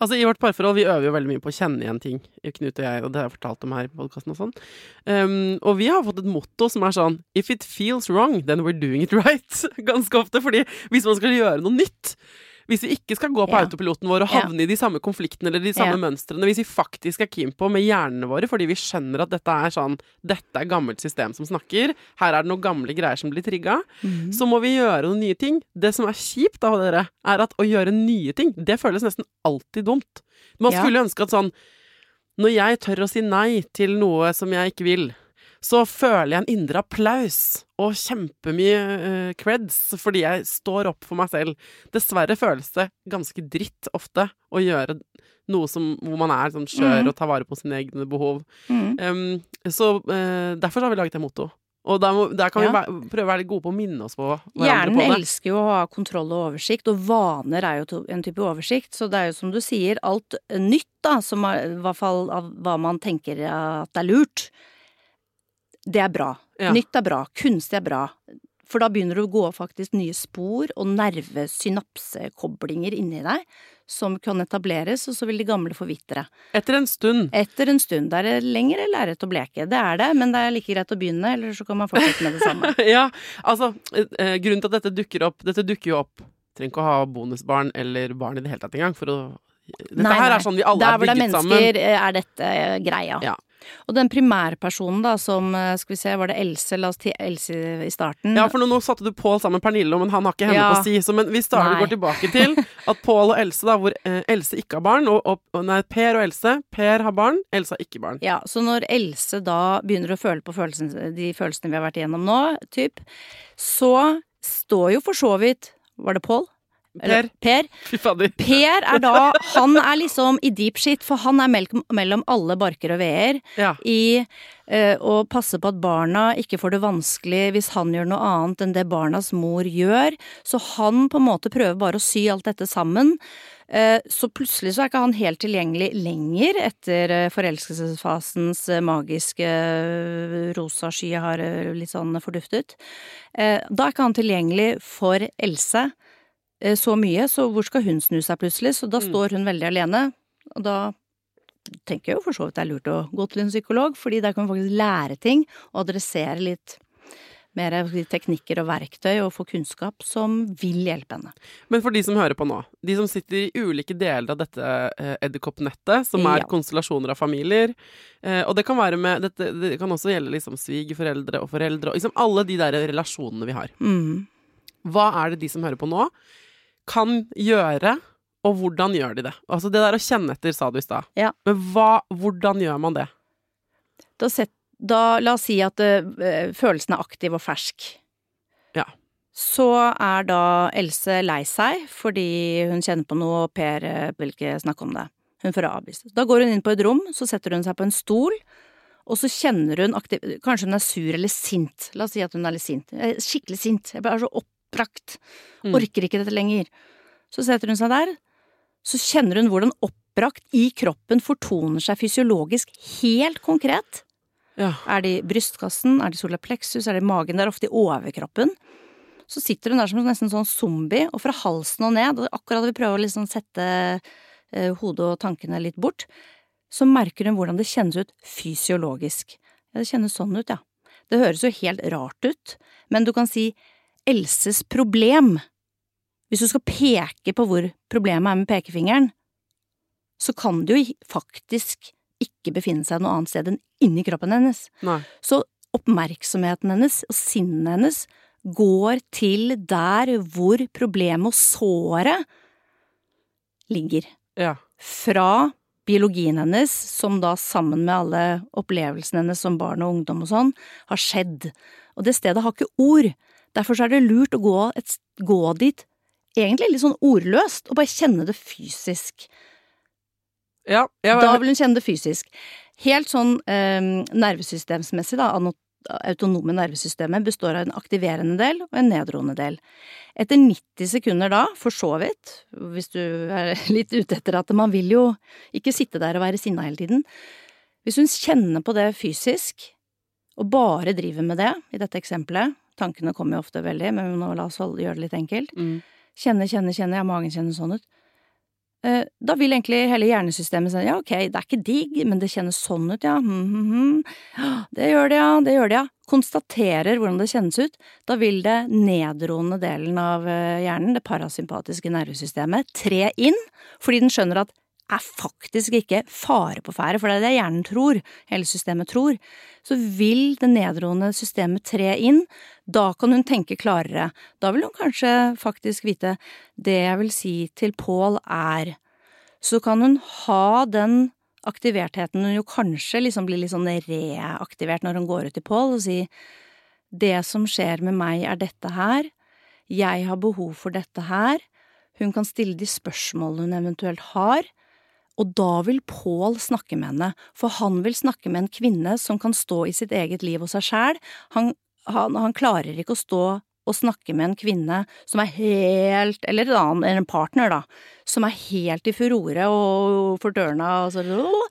Altså I vårt parforhold vi øver jo veldig mye på å kjenne igjen ting, Knut og jeg, og det har jeg fortalt om her i podkasten og sånn. Um, og vi har fått et motto som er sånn If it feels wrong, then we're doing it right. Ganske ofte. fordi hvis man skal gjøre noe nytt hvis vi ikke skal gå på
Ja.
autopiloten vår og
Ja.
havne i de samme konfliktene eller de samme
Ja.
mønstrene, hvis vi faktisk er keen på med hjernene våre fordi vi skjønner at dette er sånn Dette er gammelt system som snakker, her er det noen gamle greier som blir trigga,
Mhm.
så må vi gjøre noen nye ting. Det som er kjipt av dere, er at å gjøre nye ting, det føles nesten alltid dumt. Man
Ja.
skulle ønske at sånn Når jeg tør å si nei til noe som jeg ikke vil, så føler jeg en indre applaus og kjempemye uh, creds fordi jeg står opp for meg selv. Dessverre føles det ganske dritt ofte å gjøre noe som, hvor man er sånn skjør
mm.
og tar vare på sine egne behov.
Mm.
Um, så uh, derfor har vi laget det motto. Og der, må, der kan
Ja.
vi prøve å være gode på å minne oss på hverandre
Hjernen
på det.
Hjernen elsker jo å ha kontroll og oversikt, og vaner er jo en type oversikt. Så det er jo som du sier, alt nytt, da, som er, i hvert fall av hva man tenker at det er lurt, det er bra.
Ja.
Nytt er bra. Kunstig er bra. For da begynner det å gå faktisk nye spor og nervesynapsekoblinger inni deg som kan etableres, og så vil de gamle forvitre.
Etter en stund.
Etter en stund. Det er lengre lerret å bleke. Det er det, men det er like greit å begynne, eller så kan man fortsette med det samme.
ja, altså eh, Grunnen til at dette dukker opp Dette dukker jo opp Trenger ikke å ha bonusbarn eller barn i det hele tatt engang for å Dette
Nei,
her er sånn vi alle
Der
er
hvor det er
bygget
mennesker,
sammen.
eh, er dette eh, greia.
Ja.
Og den primærpersonen da, som eh, Skal vi se, var det Else? La oss til Else i starten.
Ja, for nå, nå satte du Pål sammen med Pernille, men han har ikke henne
Ja.
på si. Så, men vi starter,
Nei.
går tilbake til at Pål og Else, da, hvor eh, Else ikke har barn, og, og, og nei, Per og Else Per har barn, Else har ikke barn.
Ja, så når Else da begynner å føle på følelsen, de følelsene vi har vært igjennom nå, typ, så står jo for så vidt Var det Pål? Per.
Fy.
Per er da Han er liksom i deep shit, for han er mellom, alle barker og veer.
Ja.
i eh, å passe på at barna ikke får det vanskelig hvis han gjør noe annet enn det barnas mor gjør. Så han på en måte prøver bare å sy alt dette sammen. Eh, så plutselig så er ikke han helt tilgjengelig lenger etter eh, forelskelsesfasens magiske rosa sky har litt sånn forduftet. Da er ikke han tilgjengelig for Else så mye, så hvor skal hun snu seg plutselig? Så da
Mm.
står hun veldig alene, og da tenker jeg jo for så vidt det er lurt å gå til en psykolog, fordi der kan man faktisk lære ting og adressere litt mer teknikker og verktøy og få kunnskap som vil hjelpe henne.
Men for de som hører på nå, de som sitter i ulike deler av dette eh, edderkoppnettet, som er
Ja.
konstellasjoner av familier, eh, og det kan være med dette, Det kan også gjelde liksom svigerforeldre og foreldre, og liksom alle de der relasjonene vi har.
Mm.
Hva er det de som hører på nå, kan gjøre, og hvordan gjør de det? Altså det der å kjenne etter, sa du i stad.
Ja.
Men hva, hvordan gjør man det?
Da, sett, da la oss si at ø, følelsen er aktiv og fersk.
Ja.
Så er da Else lei seg fordi hun kjenner på noe, og Per eh, vil ikke snakke om det. Hun får avvist. Da går hun inn på et rom, så setter hun seg på en stol, og så kjenner hun aktiv... Kanskje hun er sur eller sint. La oss si at hun er litt sint. Er Skikkelig sint. Jeg er så oppbrakt.
Mm.
Orker ikke dette lenger. Så setter hun seg der. Så kjenner hun hvordan oppbrakt i kroppen fortoner seg fysiologisk helt konkret.
Ja.
Er det i brystkassen, er det i solapleksus, plexus, er det i magen, det er ofte i overkroppen. Så sitter hun der som nesten sånn zombie, og fra halsen og ned, og akkurat vi prøver å liksom sette eh, hodet og tankene litt bort, så merker hun hvordan det kjennes ut fysiologisk. Ja, det kjennes sånn ut, ja. Det høres jo helt rart ut, men du kan si Elses problem. Hvis du skal peke på hvor problemet er med pekefingeren, så kan det jo faktisk ikke befinne seg noe annet sted enn inni kroppen hennes.
Nei.
Så oppmerksomheten hennes og sinnet hennes går til der hvor problemet og såret ligger.
Ja.
Fra biologien hennes, som da sammen med alle opplevelsene hennes som barn og ungdom og sånn, har skjedd. Og det stedet har ikke ord. Derfor så er det lurt å gå, et, gå dit egentlig litt sånn ordløst, og bare kjenne det fysisk.
Ja, jeg,
Da vil hun kjenne det fysisk. Helt sånn eh, nervesystemsmessig, da, autonome nervesystemet består av en aktiverende del og en nedroende del. Etter 90 sekunder da, for så vidt, hvis du er litt ute etter at man vil jo ikke sitte der og være sinna hele tiden, hvis hun kjenner på det fysisk, og bare driver med det, i dette eksempelet, tankene kommer jo ofte veldig, men nå la oss holde- gjøre det litt enkelt,
Mm.
kjenne, kjenne, kjenne, ja, magen kjennes sånn ut, Eh, da vil egentlig hele hjernesystemet si ja, ok, det er ikke digg, men det kjennes sånn ut, ja, Mm, mm, mm. det gjør det, ja, det gjør det, ja. Konstaterer hvordan det kjennes ut. Da vil det nedroende delen av eh, hjernen, det parasympatiske nervesystemet, tre inn, fordi den skjønner at er faktisk ikke fare på ferde, for det er det hjernen tror, hele systemet tror, så vil det nedroende systemet tre inn, da kan hun tenke klarere, da vil hun kanskje faktisk vite det jeg vil si til Pål er, så kan hun ha den aktivertheten. Hun jo kanskje liksom blir litt sånn reaktivert når hun går ut til Pål og sier det som skjer med meg er dette her, jeg har behov for dette her, hun kan stille de spørsmålene hun eventuelt har, og da vil Pål snakke med henne, for han vil snakke med en kvinne som kan stå i sitt eget liv og seg sjæl. Han, han, han klarer ikke å stå og snakke med en kvinne som er helt, eller en annen, en partner, da, som er helt i furore og fortørna og så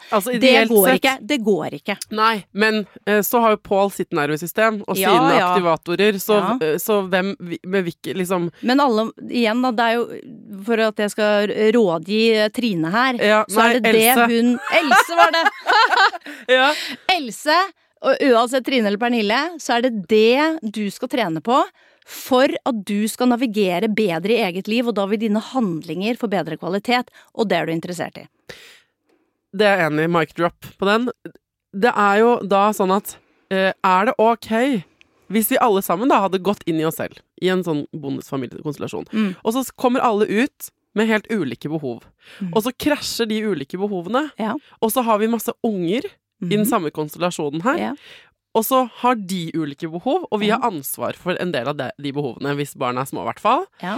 Altså,
Det går ikke. Det går ikke.
Nei, men eh, så har jo Pål sitt nervesystem og
Ja,
sine
ja.
aktivatorer, så,
Ja.
eh, så hvem med hvilke liksom
Men alle, igjen da, det er jo for at jeg skal rådgi Trine her,
Ja,
så
nei,
er det det hun Else var det!
Ja.
Else, og uansett Trine eller Pernille, så er det det du skal trene på for at du skal navigere bedre i eget liv, og da vil dine handlinger få bedre kvalitet, og det er du interessert i.
Det er jeg enig i. Mic drop på den. Det er jo da sånn at eh, Er det ok hvis vi alle sammen da hadde gått inn i oss selv i en sånn bonusfamiliekonstellasjon,
Mm.
og så kommer alle ut med helt ulike behov,
Mm.
og så krasjer de ulike behovene,
Ja.
og så har vi masse unger i den
Mhm.
samme konstellasjonen her,
Ja.
og så har de ulike behov, og vi har ansvar for en del av de, behovene, hvis barna er små i hvert fall.
Ja.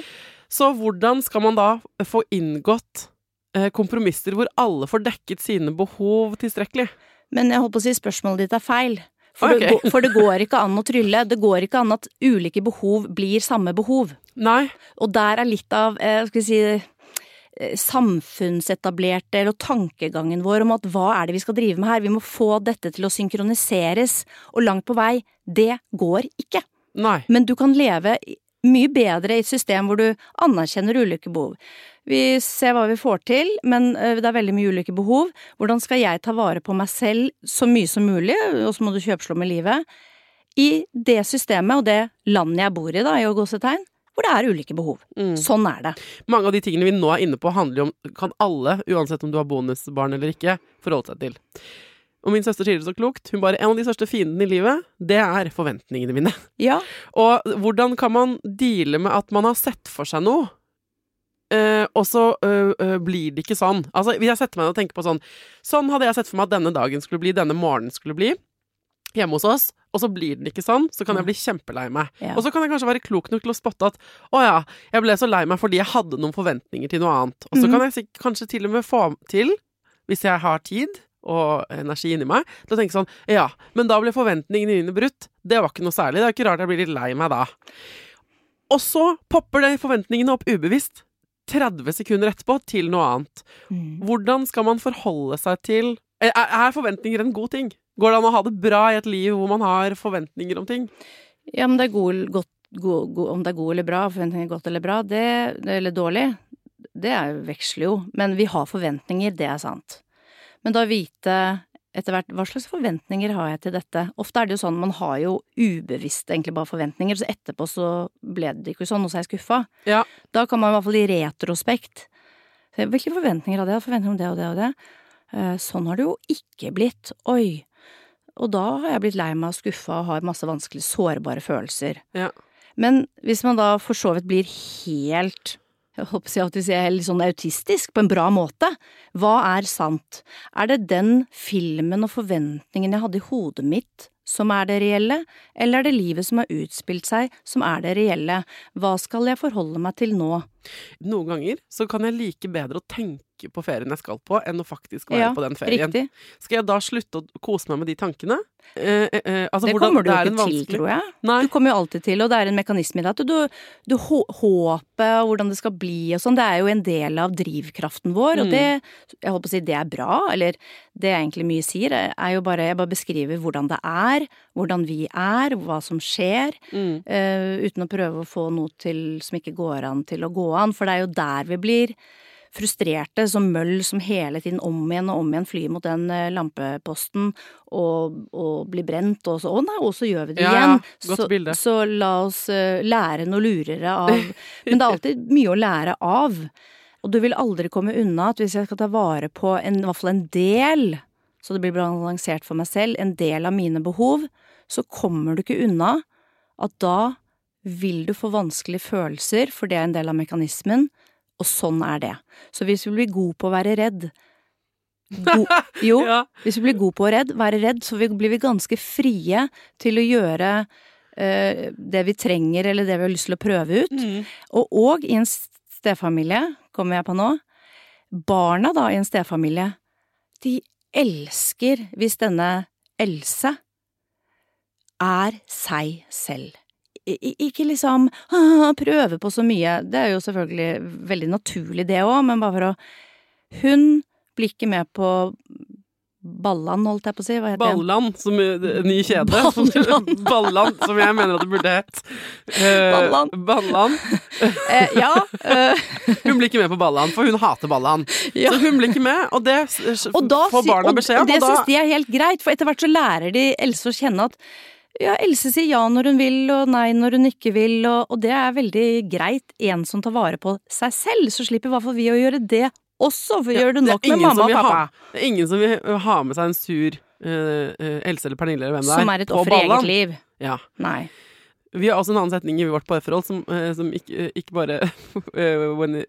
Så hvordan skal man da få inngått eh, kompromisser hvor alle får dekket sine behov tilstrekkelig?
Men jeg holdt på å si spørsmålet ditt er feil. For,
okay.
det, for det går ikke an å trylle. Det går ikke an at ulike behov blir samme behov.
Nei.
Og der er litt av eh, skal vi si, samfunnsetablerte eller tankegangen vår om at hva er det vi skal drive med her? Vi må få dette til å synkroniseres. Og langt på vei, det går ikke.
Nei.
Men du kan leve mye bedre i et system hvor du anerkjenner ulike behov. Vi ser hva vi får til, men eh, det er veldig mye ulike behov. Hvordan skal jeg ta vare på meg selv så mye som mulig, og så må du kjøpslå med livet, i det systemet og det landet jeg bor i, da, i gåsetegn, hvor det er ulike behov.
Mm.
Sånn er det.
Mange av de tingene vi nå er inne på, handler jo om kan alle, uansett om du har bonusbarn eller ikke, forholde seg til. Og min søster sier det så klokt. Hun bare En av de største fiendene i livet, det er forventningene mine.
Ja,
Og hvordan kan man deale med at man har sett for seg noe, eh, og så øh, øh, blir det ikke sånn? Altså, hvis jeg setter meg ned og tenker på sånn Sånn hadde jeg sett for meg at denne dagen skulle bli, denne morgenen skulle bli, hjemme hos oss, og så blir den ikke sånn, så kan jeg bli kjempelei meg.
Ja.
Og så kan jeg kanskje være klok nok til å spotte at å ja, jeg ble så lei meg fordi jeg hadde noen forventninger til noe annet. Og så
mm.
kan jeg kanskje til og med få til, hvis jeg har tid og energi inni meg, til å tenke sånn ja, men da ble forventningene mine brutt. Det var ikke noe særlig. Det er ikke rart jeg blir litt lei meg da. Og så popper de forventningene opp ubevisst 30 sekunder etterpå til noe annet.
Mm.
Hvordan skal man forholde seg til er forventninger en god ting? Går det an å ha det bra i et liv hvor man har forventninger om ting?
ja men det er god, godt, god, god, om det er god eller bra, forventninger godt eller bra, det, eller dårlig, det er, veksler jo. Men vi har forventninger, det er sant. Men da vite etter hvert hva slags forventninger har jeg til dette? Ofte er det jo sånn, man har jo ubevisst egentlig bare forventninger, så etterpå så ble det ikke sånn, og så er jeg skuffa.
Ja.
Da kan man i hvert fall i retrospekt hvilke forventninger hadde jeg, forventninger om det og det og det. Eh, Sånn har det jo ikke blitt. Oi. Og da har jeg blitt lei meg og skuffa og har masse vanskelige, sårbare følelser.
Ja.
Men hvis man da for så vidt blir helt jeg håper jeg at vi sier litt sånn autistisk, på en bra måte. Hva er sant? Er det den filmen og forventningen jeg hadde i hodet mitt som er det reelle, eller er det livet som har utspilt seg som er det reelle? Hva skal jeg forholde meg til nå?
Noen ganger så kan jeg like bedre å tenke på ferien jeg skal på, enn å faktisk være
Ja,
på den ferien.
Riktig.
Skal jeg da slutte å kose meg med de tankene? Eh, eh, eh, altså,
Det
hvordan-
kommer du
det
ikke til, tror jeg.
Nei.
Du kommer jo alltid til, og det er en mekanisme i det at du, du hå- håpet og hvordan det skal bli og sånn, det er jo en del av drivkraften vår, og
Mm.
det, jeg på å si, det er bra, eller det jeg egentlig mye sier, er jo bare, jeg bare beskriver hvordan det er, hvordan vi er, hva som skjer,
Mm.
uh, uten å prøve å få noe til som ikke går an til å gå an, for det er jo der vi blir frustrerte som møll som hele tiden om igjen og om igjen flyr mot den eh, lampeposten og, og blir brent, og så å nei, og så gjør vi det
Ja, ja,
igjen.
godt
så,
bilde.
så la oss eh, lære noe lurere av Men det er alltid mye å lære av. Og du vil aldri komme unna at hvis jeg skal ta vare på en, i hvert fall en del, så det blir balansert for meg selv, en del av mine behov, så kommer du ikke unna at da vil du få vanskelige følelser, for det er en del av mekanismen, og sånn er det. Så hvis vi blir gode på å være redd god, Jo,
Ja.
hvis vi blir gode på å redd, være redd, så blir vi ganske frie til å gjøre eh, det vi trenger, eller det vi har lyst til å prøve ut.
Mm.
Og, og i en stefamilie, kommer jeg på nå, barna da i en stefamilie, de elsker hvis denne Else er seg selv. Ikke liksom prøve på så mye, det er jo selvfølgelig veldig naturlig det òg, men bare for å Hun blir ikke med på Ballan, holdt jeg på å si, hva heter det?
Som uh, ny kjede.
Ballan.
Ballan, som jeg mener at det burde hett. Ballan.
Balland.
Balland.
Eh, ja. eh,
Hun blir ikke med på Ballan, for hun hater Ballan.
Ja.
Så hun blir ikke med, og det
Og da,
får barna beskjed om.
Det
Og da,
syns de er helt greit, for etter hvert så lærer de Else å kjenne at ja, Else sier ja når hun vil, og nei når hun ikke vil, og, og det er veldig greit. En som tar vare på seg selv, så slipper i hvert fall vi å gjøre det også, for
Ja,
gjør du nok med mamma og pappa.
Ha, det er ingen som vil ha med seg en sur uh, uh, Else eller Pernille eller hvem det er,
Som er et offer i eget liv.
Ja.
Nei.
Vi har også en annen setning i vårt parforhold som, uh, som ikke, ikke bare when,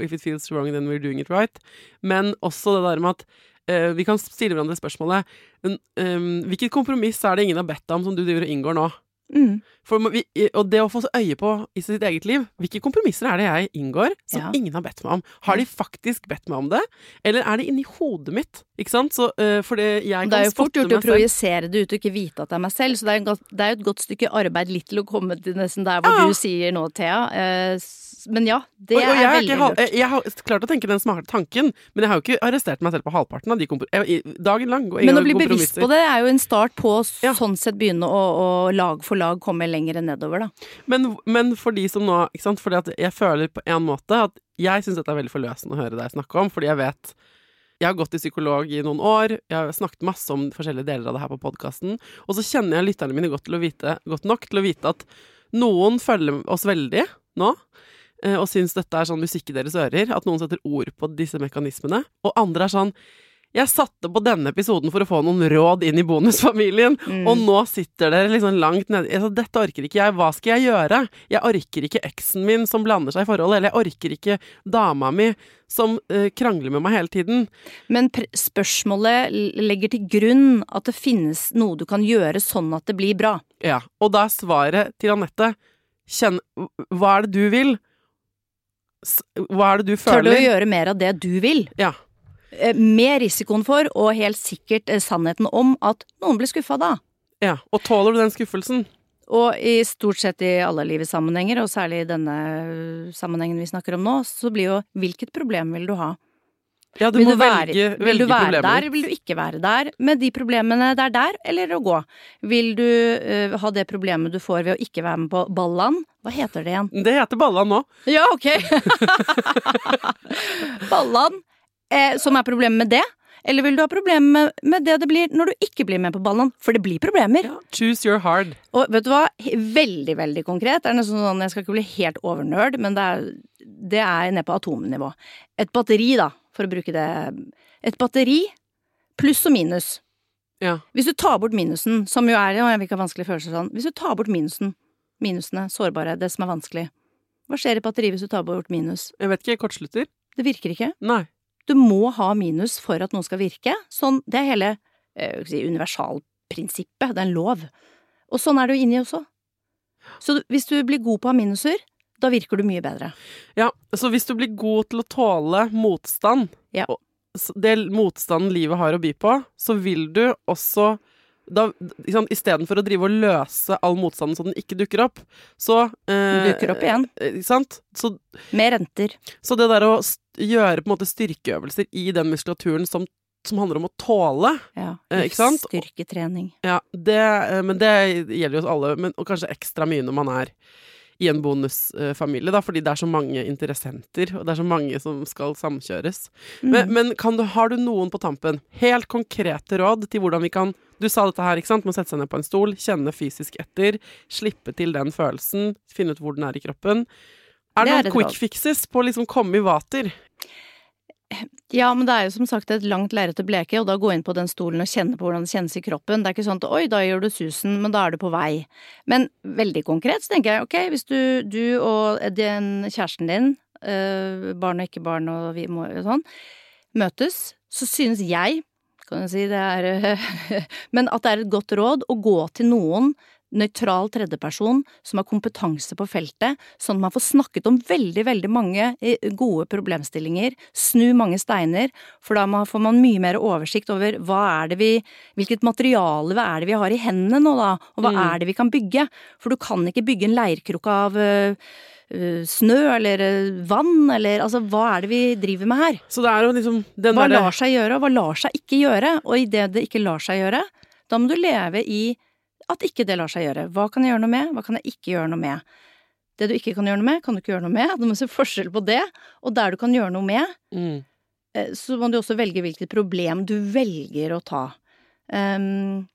If it feels wrong, then we're doing it right. Men også det der med at eh, vi kan stille hverandre spørsmålet men, um, Hvilket kompromiss er det ingen har bedt om som du driver og inngår nå?
Mm.
For vi, og det å få øye på i sitt eget liv Hvilke kompromisser er det jeg inngår som
Ja.
ingen har bedt meg om? Har de faktisk bedt meg om det? Eller er det inni hodet mitt? Ikke sant? Så, eh, det, jeg
Det er jo fort gjort å projisere det ut og ikke vite at det er meg selv, så det er, godt, det er jo et godt stykke arbeid litt til å komme til nesten der hvor
Ja.
du sier nå, Thea. Uh, men ja, det
Og- og jeg
er veldig lurt.
Jeg, jeg har klart å tenke den smarte tanken, men jeg har jo ikke arrestert meg selv på halvparten av de kompro... jeg- i- Dagen lang.
Men å bli bevisst på det er jo en start på å
Ja.
sånn sett begynne å, å lag for lag komme lenger nedover, da.
Men, men for de som nå ikke sant? Fordi at jeg føler på en måte at jeg syns dette er veldig forløsende å høre deg snakke om, fordi jeg vet jeg har gått til psykolog i noen år, jeg har snakket masse om forskjellige deler av det her på podkasten, og så kjenner jeg lytterne mine godt, vite, godt nok til å vite at noen følger oss veldig nå, eh, og syns dette er sånn musikk i deres ører, at noen setter ord på disse mekanismene, og andre er sånn jeg satte på denne episoden for å få noen råd inn i bonusfamilien,
Mm.
og nå sitter dere liksom langt nede altså, Dette orker ikke jeg, hva skal jeg gjøre? Jeg orker ikke eksen min som blander seg i forholdet, eller jeg orker ikke dama mi som uh, krangler med meg hele tiden.
Men spørsmålet legger til grunn at det finnes noe du kan gjøre sånn at det blir bra.
Ja, og da er svaret til Anette Kjenn Hva er det du vil? Hva er det du
Tør du å gjøre mer av det du vil?
Ja.
Eh, Med risikoen for, og helt sikkert eh, sannheten om, at noen blir skuffa da.
ja. Og tåler du den skuffelsen?
Og i stort sett i alle livets sammenhenger, og særlig i denne øh, sammenhengen vi snakker om nå, så blir jo hvilket problem vil du ha?
Ja, du
vil
må
du være,
velge,
vil du være
problemer.
der, vil du ikke være der? Med de problemene det er der, eller å gå? Vil du uh, ha det problemet du får ved å ikke være med på Ballan? Hva heter det igjen?
Det heter Ballan nå.
Ja, ok! Ballan, eh, som er problemet med det? Eller vil du ha problemer med, med det det blir når du ikke blir med på ballen? For det blir problemer.
Choose your hard.
Og vet du hva? Veldig, veldig konkret. Det er nesten sånn, Jeg skal ikke bli helt overnerd, men det er, det er ned på atomnivå. Et batteri, da, for å bruke det Et batteri, pluss og minus.
Ja.
Hvis du tar bort minusen, som jo er Jeg vil ikke ha vanskelige følelser sånn. Hvis du tar bort minusen, minusene, sårbare, det som er vanskelig Hva skjer i batteriet batteri hvis du tar bort minus?
Jeg vet ikke, jeg kortslutter?
Det virker ikke.
Nei.
Du må ha minus for at noe skal virke. Sånn, det er hele eh, si, universalprinsippet. Det er en lov. Og sånn er det jo inni også. Så hvis du blir god på å ha minuser, Da virker du mye bedre.
Ja, så hvis du blir god til å tåle motstand,
Ja.
det motstanden livet har å by på, så vil du også da, sant, Istedenfor å drive og løse all motstanden så den ikke dukker opp, så eh,
Dukker opp igjen.
eh? Så,
Med renter.
så det der å gjøre på en måte styrkeøvelser i den muskulaturen som, som handler om å tåle,
Ja.
Eh, ikke sant?
Styrketrening.
ja, det, eh, men det gjelder jo oss alle, men, og kanskje ekstra mye når man er i en bonusfamilie, da, fordi det er så mange interessenter, og det er så mange som skal samkjøres.
Mm.
Men, men kan du, har du noen på tampen, helt konkrete råd til hvordan vi kan Du sa dette her, ikke sant? Må sette seg ned på en stol, kjenne fysisk etter, slippe til den følelsen, finne ut hvor den er i kroppen. Er
Det
det noen quick fixes på å liksom komme i vater?
Ja, men det er jo som sagt et langt lerret å bleke, og da gå inn på den stolen og kjenne på hvordan det kjennes i kroppen. Det er ikke sånn at oi, da gjør du susen, men da er du på vei. Men veldig konkret så tenker jeg ok, hvis du, du og den kjæresten din, øh, barn og ikke barn og vi må og sånn, møtes, så synes jeg, kan jeg si det er Men at det er et godt råd å gå til noen nøytral tredjeperson som har kompetanse på feltet, sånn at man får snakket om veldig, veldig mange eh, gode problemstillinger, snu mange steiner, for da får man mye mer oversikt over hva er det vi, hvilket materiale hva er det vi har i hendene nå da, og hva
Mm.
er det vi kan bygge, for du kan ikke bygge en leirkrukke av øh, øh, snø eller vann, eller altså hva er det vi driver med her?
Så det er jo liksom den
Hva lar seg gjøre, og hva lar seg ikke gjøre? Og i det det ikke lar seg gjøre, da må du leve i at ikke det lar seg gjøre. Hva kan jeg gjøre noe med, hva kan jeg ikke gjøre noe med? Det du ikke kan gjøre noe med, kan du ikke gjøre noe med. Du må se forskjell på det. Og der du kan gjøre noe med,
mm.
eh, så må du også velge hvilket problem du velger å ta. Um,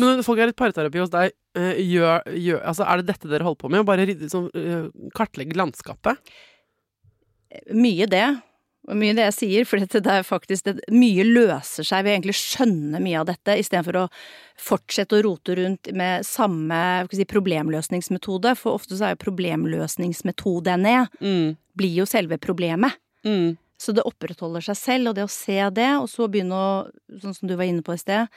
Men folk er litt parterapi hos deg, eh, gjør, gjør, altså er det dette dere holder på med? Å bare rydde- sånn, eh, kartlegge landskapet?
mye det. Og mye det jeg sier, for det er faktisk det, Mye løser seg ved å egentlig skjønne mye av dette, istedenfor å fortsette å rote rundt med samme si, problemløsningsmetode. For ofte så er jo problemløsningsmetodene
Mm.
blir jo selve problemet.
Mm.
Så det opprettholder seg selv, og det å se det, og så begynne å, sånn som du var inne på i sted,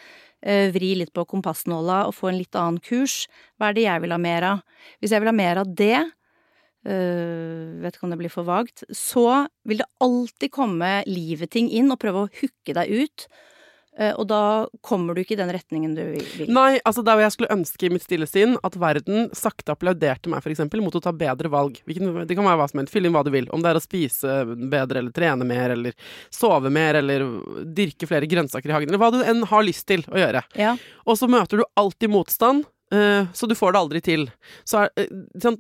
eh, vri litt på kompassnåla og få en litt annen kurs. Hva er det jeg vil ha mer av? Hvis jeg vil ha mer av det, øh, vet ikke om det blir for vagt, så vil det alltid komme livet-ting inn og prøve å hooke deg ut, Uh, og da kommer du ikke i den retningen du vil.
Nei, altså der hvor jeg skulle ønske i mitt stille sinn at verden sakte applauderte meg, eksempel, mot å ta bedre valg. Det kan være hva som helst. Fyll inn hva du vil. Om det er å spise bedre, eller trene mer, eller sove mer, eller dyrke flere grønnsaker i hagen, eller hva du enn har lyst til å gjøre.
Ja.
Og så møter du alltid motstand, så du får det aldri til. Så er, eh,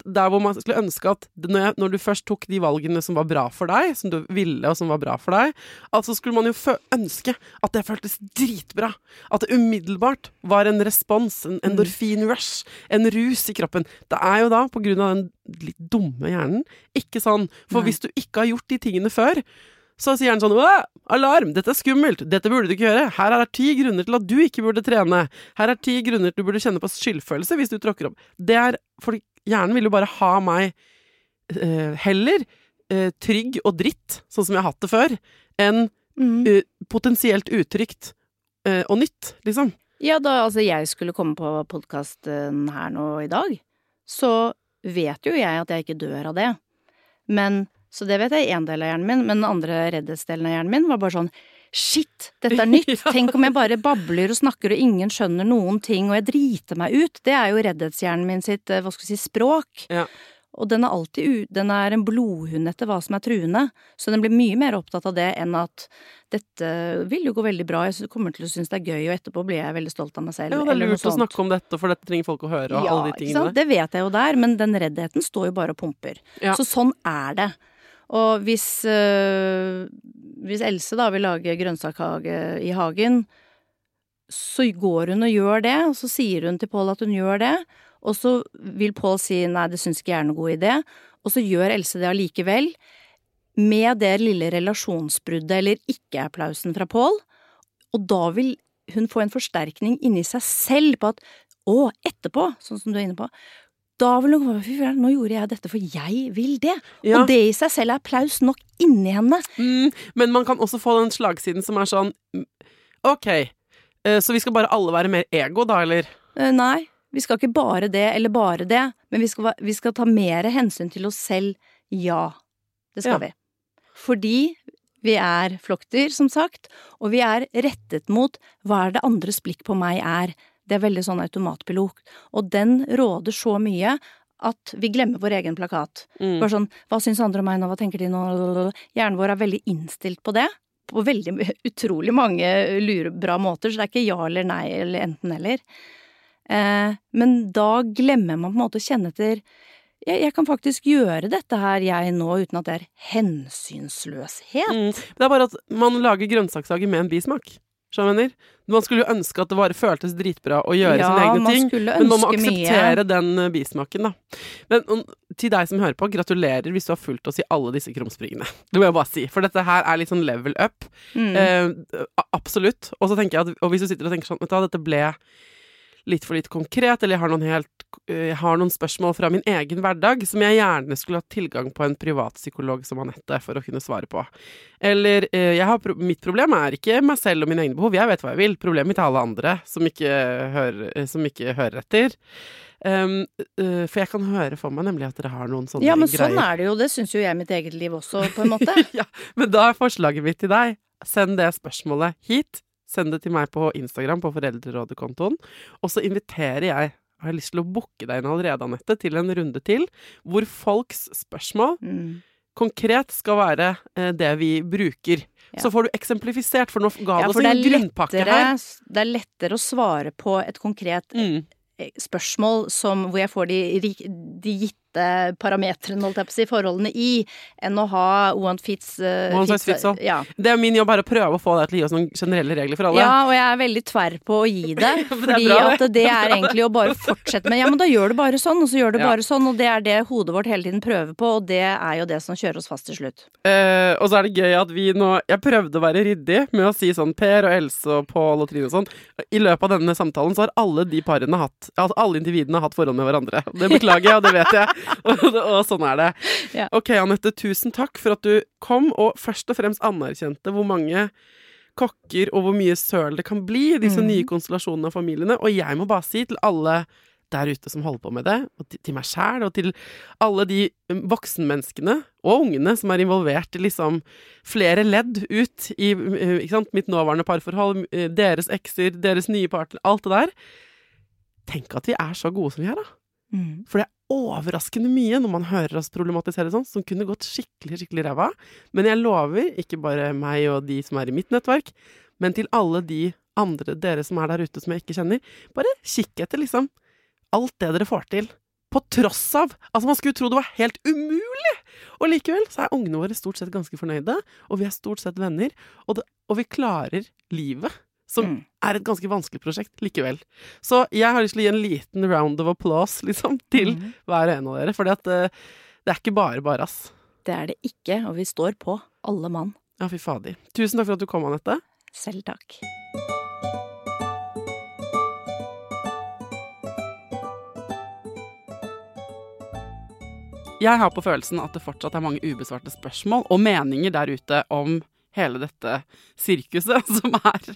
Der hvor man skulle ønske at når, du først tok de valgene som var bra for deg, som du ville og som var bra for deg, altså skulle man jo ønske at det føltes dritbra. At det umiddelbart var en respons, en endorfin-rush, en rus i kroppen. Det er jo da, på grunn av den litt dumme hjernen, ikke sånn. For hvis du ikke har gjort de tingene før, så sier han sånn Åh, alarm! Dette er skummelt! Dette burde du ikke gjøre! Her er ti grunner til at du ikke burde trene! Her er ti grunner til du burde kjenne på skyldfølelse hvis du tråkker opp. Det er For hjernen vil jo bare ha meg eh, heller eh, trygg og dritt, sånn som jeg har hatt det før, enn
Mm.
eh, potensielt utrygt eh, og nytt, liksom.
Ja, da altså jeg skulle komme på podkasten her nå i dag, så vet jo jeg at jeg ikke dør av det. Men Så det vet jeg i én del av hjernen min, men den andre reddhetsdelen av hjernen min var bare sånn Shit, dette er nytt! Tenk om jeg bare babler og snakker og ingen skjønner noen ting og jeg driter meg ut. Det er jo reddhetshjernen min sitt, eh, hva skal vi si, språk.
Ja.
Og den er alltid den er en blodhund etter hva som er truende, så den blir mye mer opptatt av det enn at dette vil jo gå veldig bra, jeg kommer til å synes det er gøy, og etterpå blir jeg veldig stolt av meg selv.
Ja, det er lurt å snakke om dette, for dette trenger folk å høre, og
Ja,
alle de tingene Ja.
Det vet jeg jo der, men den reddheten står jo bare og pumper.
Ja.
Så sånn er det. Og hvis, øh, hvis Else da vil lage grønnsakshage i hagen, så går hun og gjør det, og så sier hun til Pål at hun gjør det, og så vil Pål si nei, det syns ikke jeg er noe god idé, og så gjør Else det allikevel, med det lille relasjonsbruddet eller ikke-applausen fra Pål, og da vil hun få en forsterkning inni seg selv på at å, etterpå, sånn som du er inne på, da vil hun komme fy nå gjorde jeg dette, for jeg vil det.
Ja.
Og det i seg selv er applaus nok inni henne.
Mm, men man kan også få den slagsiden som er sånn mm, Ok, eh, så vi skal bare alle være mer ego, da, eller?
Eh, nei, Vi skal ikke bare det eller bare det, men vi skal, vi skal ta mer hensyn til oss selv. Ja, det skal
Ja.
vi. Fordi vi er flokkdyr, som sagt, og vi er rettet mot hva er det andres blikk på meg er. Det er veldig sånn automatpilot. Og den råder så mye at vi glemmer vår egen plakat.
Mm.
Bare sånn, hva syns andre om meg nå, hva tenker de nå? Hjernen vår er veldig innstilt på det. På veldig utrolig mange lurebra måter, så det er ikke ja eller nei eller enten eller. Eh, men da glemmer man på en måte å kjenne etter jeg, jeg kan faktisk gjøre dette her, jeg nå, uten at det er hensynsløshet.
Mm. Det er bare at man lager grønnsaksager med en bismak. Mener? Man skulle jo ønske at det bare føltes dritbra å gjøre
Ja,
sine egne ting, men man må
akseptere mye.
den eh, bismaken, da. Men um, til deg som hører på, gratulerer hvis du har fulgt oss i alle disse krumspringene. Det må jeg bare si, for dette her er litt sånn level up.
Mm.
Eh, absolutt. Og så tenker jeg at, og hvis du sitter og tenker sånn, vet du hva, dette ble litt for litt konkret, eller jeg har noen, helt, eh, jeg har noen spørsmål fra min egen hverdag som jeg gjerne skulle hatt tilgang på en privatpsykolog som Anette for å kunne svare på. Eller eh, har, mitt problem er ikke meg selv og mine egne behov, jeg vet hva jeg vil. Problemet mitt er alle andre som ikke hører, eh, som ikke hører etter. Um, uh, for jeg kan høre for meg nemlig at dere har noen sånne greier.
Ja, men
greier.
sånn er det jo. Det syns jo jeg i mitt eget liv også, på en måte.
ja, men da er forslaget mitt til deg Send det spørsmålet hit. Send det til meg på Instagram, på Foreldrerådet-kontoen. Og så inviterer jeg har jeg lyst til å booke deg inn allerede, Anette, til en runde til, hvor folks spørsmål
Mm.
konkret skal være eh, det vi bruker.
Ja.
Så får du eksemplifisert, for nå ga
Ja,
oss
for det
en grunnpakke
lettere,
her.
det er lettere å svare på et konkret
Mm.
eh, spørsmål som, hvor jeg får de, de gitte parametrene, holdt jeg på å si, forholdene i, enn å ha one fits, uh,
One fits, fits.
Ja.
Det er min jobb her å prøve å få deg til å gi oss noen generelle regler for alle.
ja, og jeg er veldig tverr på å gi det, fordi
det
at det er egentlig å bare fortsette med Ja, men da gjør du bare sånn, og så gjør du
Ja.
bare sånn, og det er det hodet vårt hele tiden prøver på, og det er jo det som kjører oss fast til slutt.
Uh, og så er det gøy at vi nå Jeg prøvde å være ryddig med å si sånn Per og Else og Pål og Trine og sånn. I løpet av denne samtalen så har alle de parene hatt Altså alle individene har hatt forhold med hverandre. Det beklager jeg, og det vet jeg. Og, og sånn er det.
Ja.
Ok, Anette, tusen takk for at du kom, og først og fremst anerkjente hvor mange kokker og hvor mye søl det kan bli i disse
mm.
nye konstellasjonene av familiene. Og jeg må bare si til alle der ute som holder på med det, og til, meg sjæl, og til alle de um, voksenmenneskene og ungene som er involvert i liksom flere ledd ut i uh, mitt nåværende parforhold, uh, deres ekser, deres nye partner, alt det der. Tenk at vi er så gode som vi er, da.
Mm.
For det er overraskende mye når man hører oss problematisere sånn, som kunne gått skikkelig, skikkelig ræva. Men jeg lover, ikke bare meg og de som er i mitt nettverk, men til alle de andre dere som er der ute som jeg ikke kjenner, bare kikk etter liksom alt det dere får til. På tross av Altså, man skulle tro det var helt umulig! Og likevel så er ungene våre stort sett ganske fornøyde, og vi er stort sett venner, og, det, og vi klarer livet. Som
Mm.
er et ganske vanskelig prosjekt likevel. Så jeg har lyst til å gi en liten round of applause, liksom, til
mm.
hver og en av dere. For det er ikke bare bare, ass.
Det er det ikke, og vi står på, alle mann.
Ja, fy fader. Tusen takk for at du kom, Anette.
Selv takk.
Jeg har på følelsen at det fortsatt er mange ubesvarte spørsmål og meninger der ute om hele dette sirkuset som er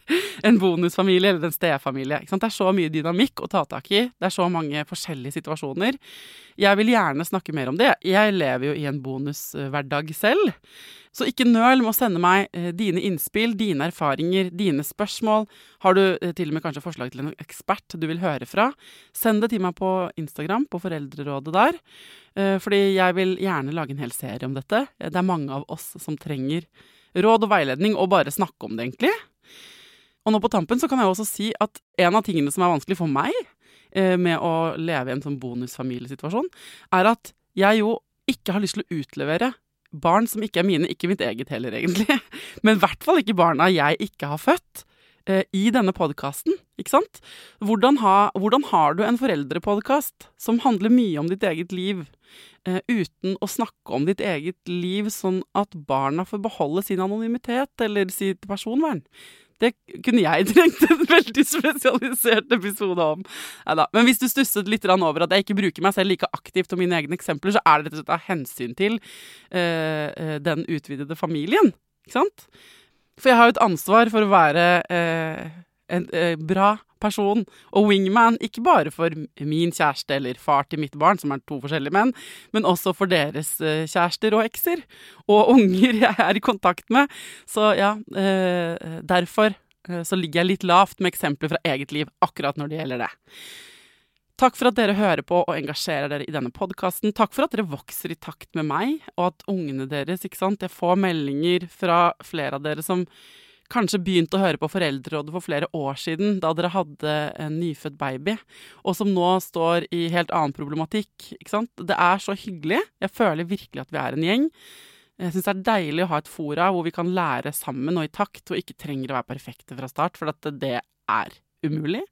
en bonusfamilie eller en stefamilie. Det er så mye dynamikk å ta tak i. Det er så mange forskjellige situasjoner. Jeg vil gjerne snakke mer om det. Jeg lever jo i en bonushverdag selv. Så ikke nøl med å sende meg eh, dine innspill, dine erfaringer, dine spørsmål. Har du eh, til og med kanskje forslag til en ekspert du vil høre fra, send det til meg på Instagram, på Foreldrerådet der. Eh, fordi jeg vil gjerne lage en hel serie om dette. Det er mange av oss som trenger råd og veiledning, og bare snakke om det, egentlig. Og nå på tampen så kan jeg også si at en av tingene som er vanskelig for meg eh, med å leve i en sånn bonusfamiliesituasjon, er at jeg jo ikke har lyst til å utlevere barn som ikke er mine, ikke mitt eget heller, egentlig. Men i hvert fall ikke barna jeg ikke har født. Eh, I denne podkasten, ikke sant? Hvordan, ha, hvordan har du en foreldrepodkast som handler mye om ditt eget liv, eh, uten å snakke om ditt eget liv sånn at barna får beholde sin anonymitet eller sitt personvern? Det kunne jeg trengt en veldig spesialisert episode om. Neida. Men hvis du stusset litt over at jeg ikke bruker meg selv like aktivt om mine egne eksempler, så er det rett og slett av hensyn til eh, eh, den utvidede familien. Ikke sant? For jeg har jo et ansvar for å være eh, en eh, bra
person og wingman, ikke bare for min kjæreste eller far til mitt barn, som er to forskjellige menn, men også for deres eh, kjærester og ekser, og unger jeg er i kontakt med. Så ja, eh, derfor eh, så ligger jeg litt lavt med eksempler fra eget liv akkurat når det gjelder det. Takk for at dere hører på og engasjerer dere i denne podkasten. Takk for at dere vokser i takt med meg, og at ungene deres, ikke sant Jeg får meldinger fra flere av dere som kanskje begynte å høre på Foreldrerådet for flere år siden, da dere hadde en nyfødt baby, og som nå står i helt annen problematikk. Ikke sant? Det er så hyggelig. Jeg føler virkelig at vi er en gjeng. Jeg syns det er deilig å ha et fora hvor vi kan lære sammen og i takt, og ikke trenger å være perfekte fra start, for at det er umulig.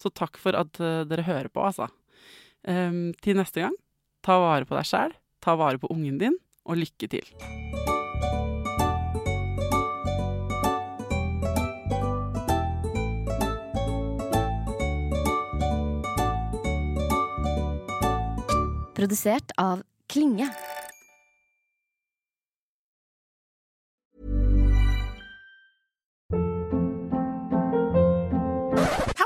Så takk for at uh, dere hører på, altså. Um, til neste gang, ta vare på deg sjæl, ta vare på ungen din, og lykke til.
Produsert av Klinge.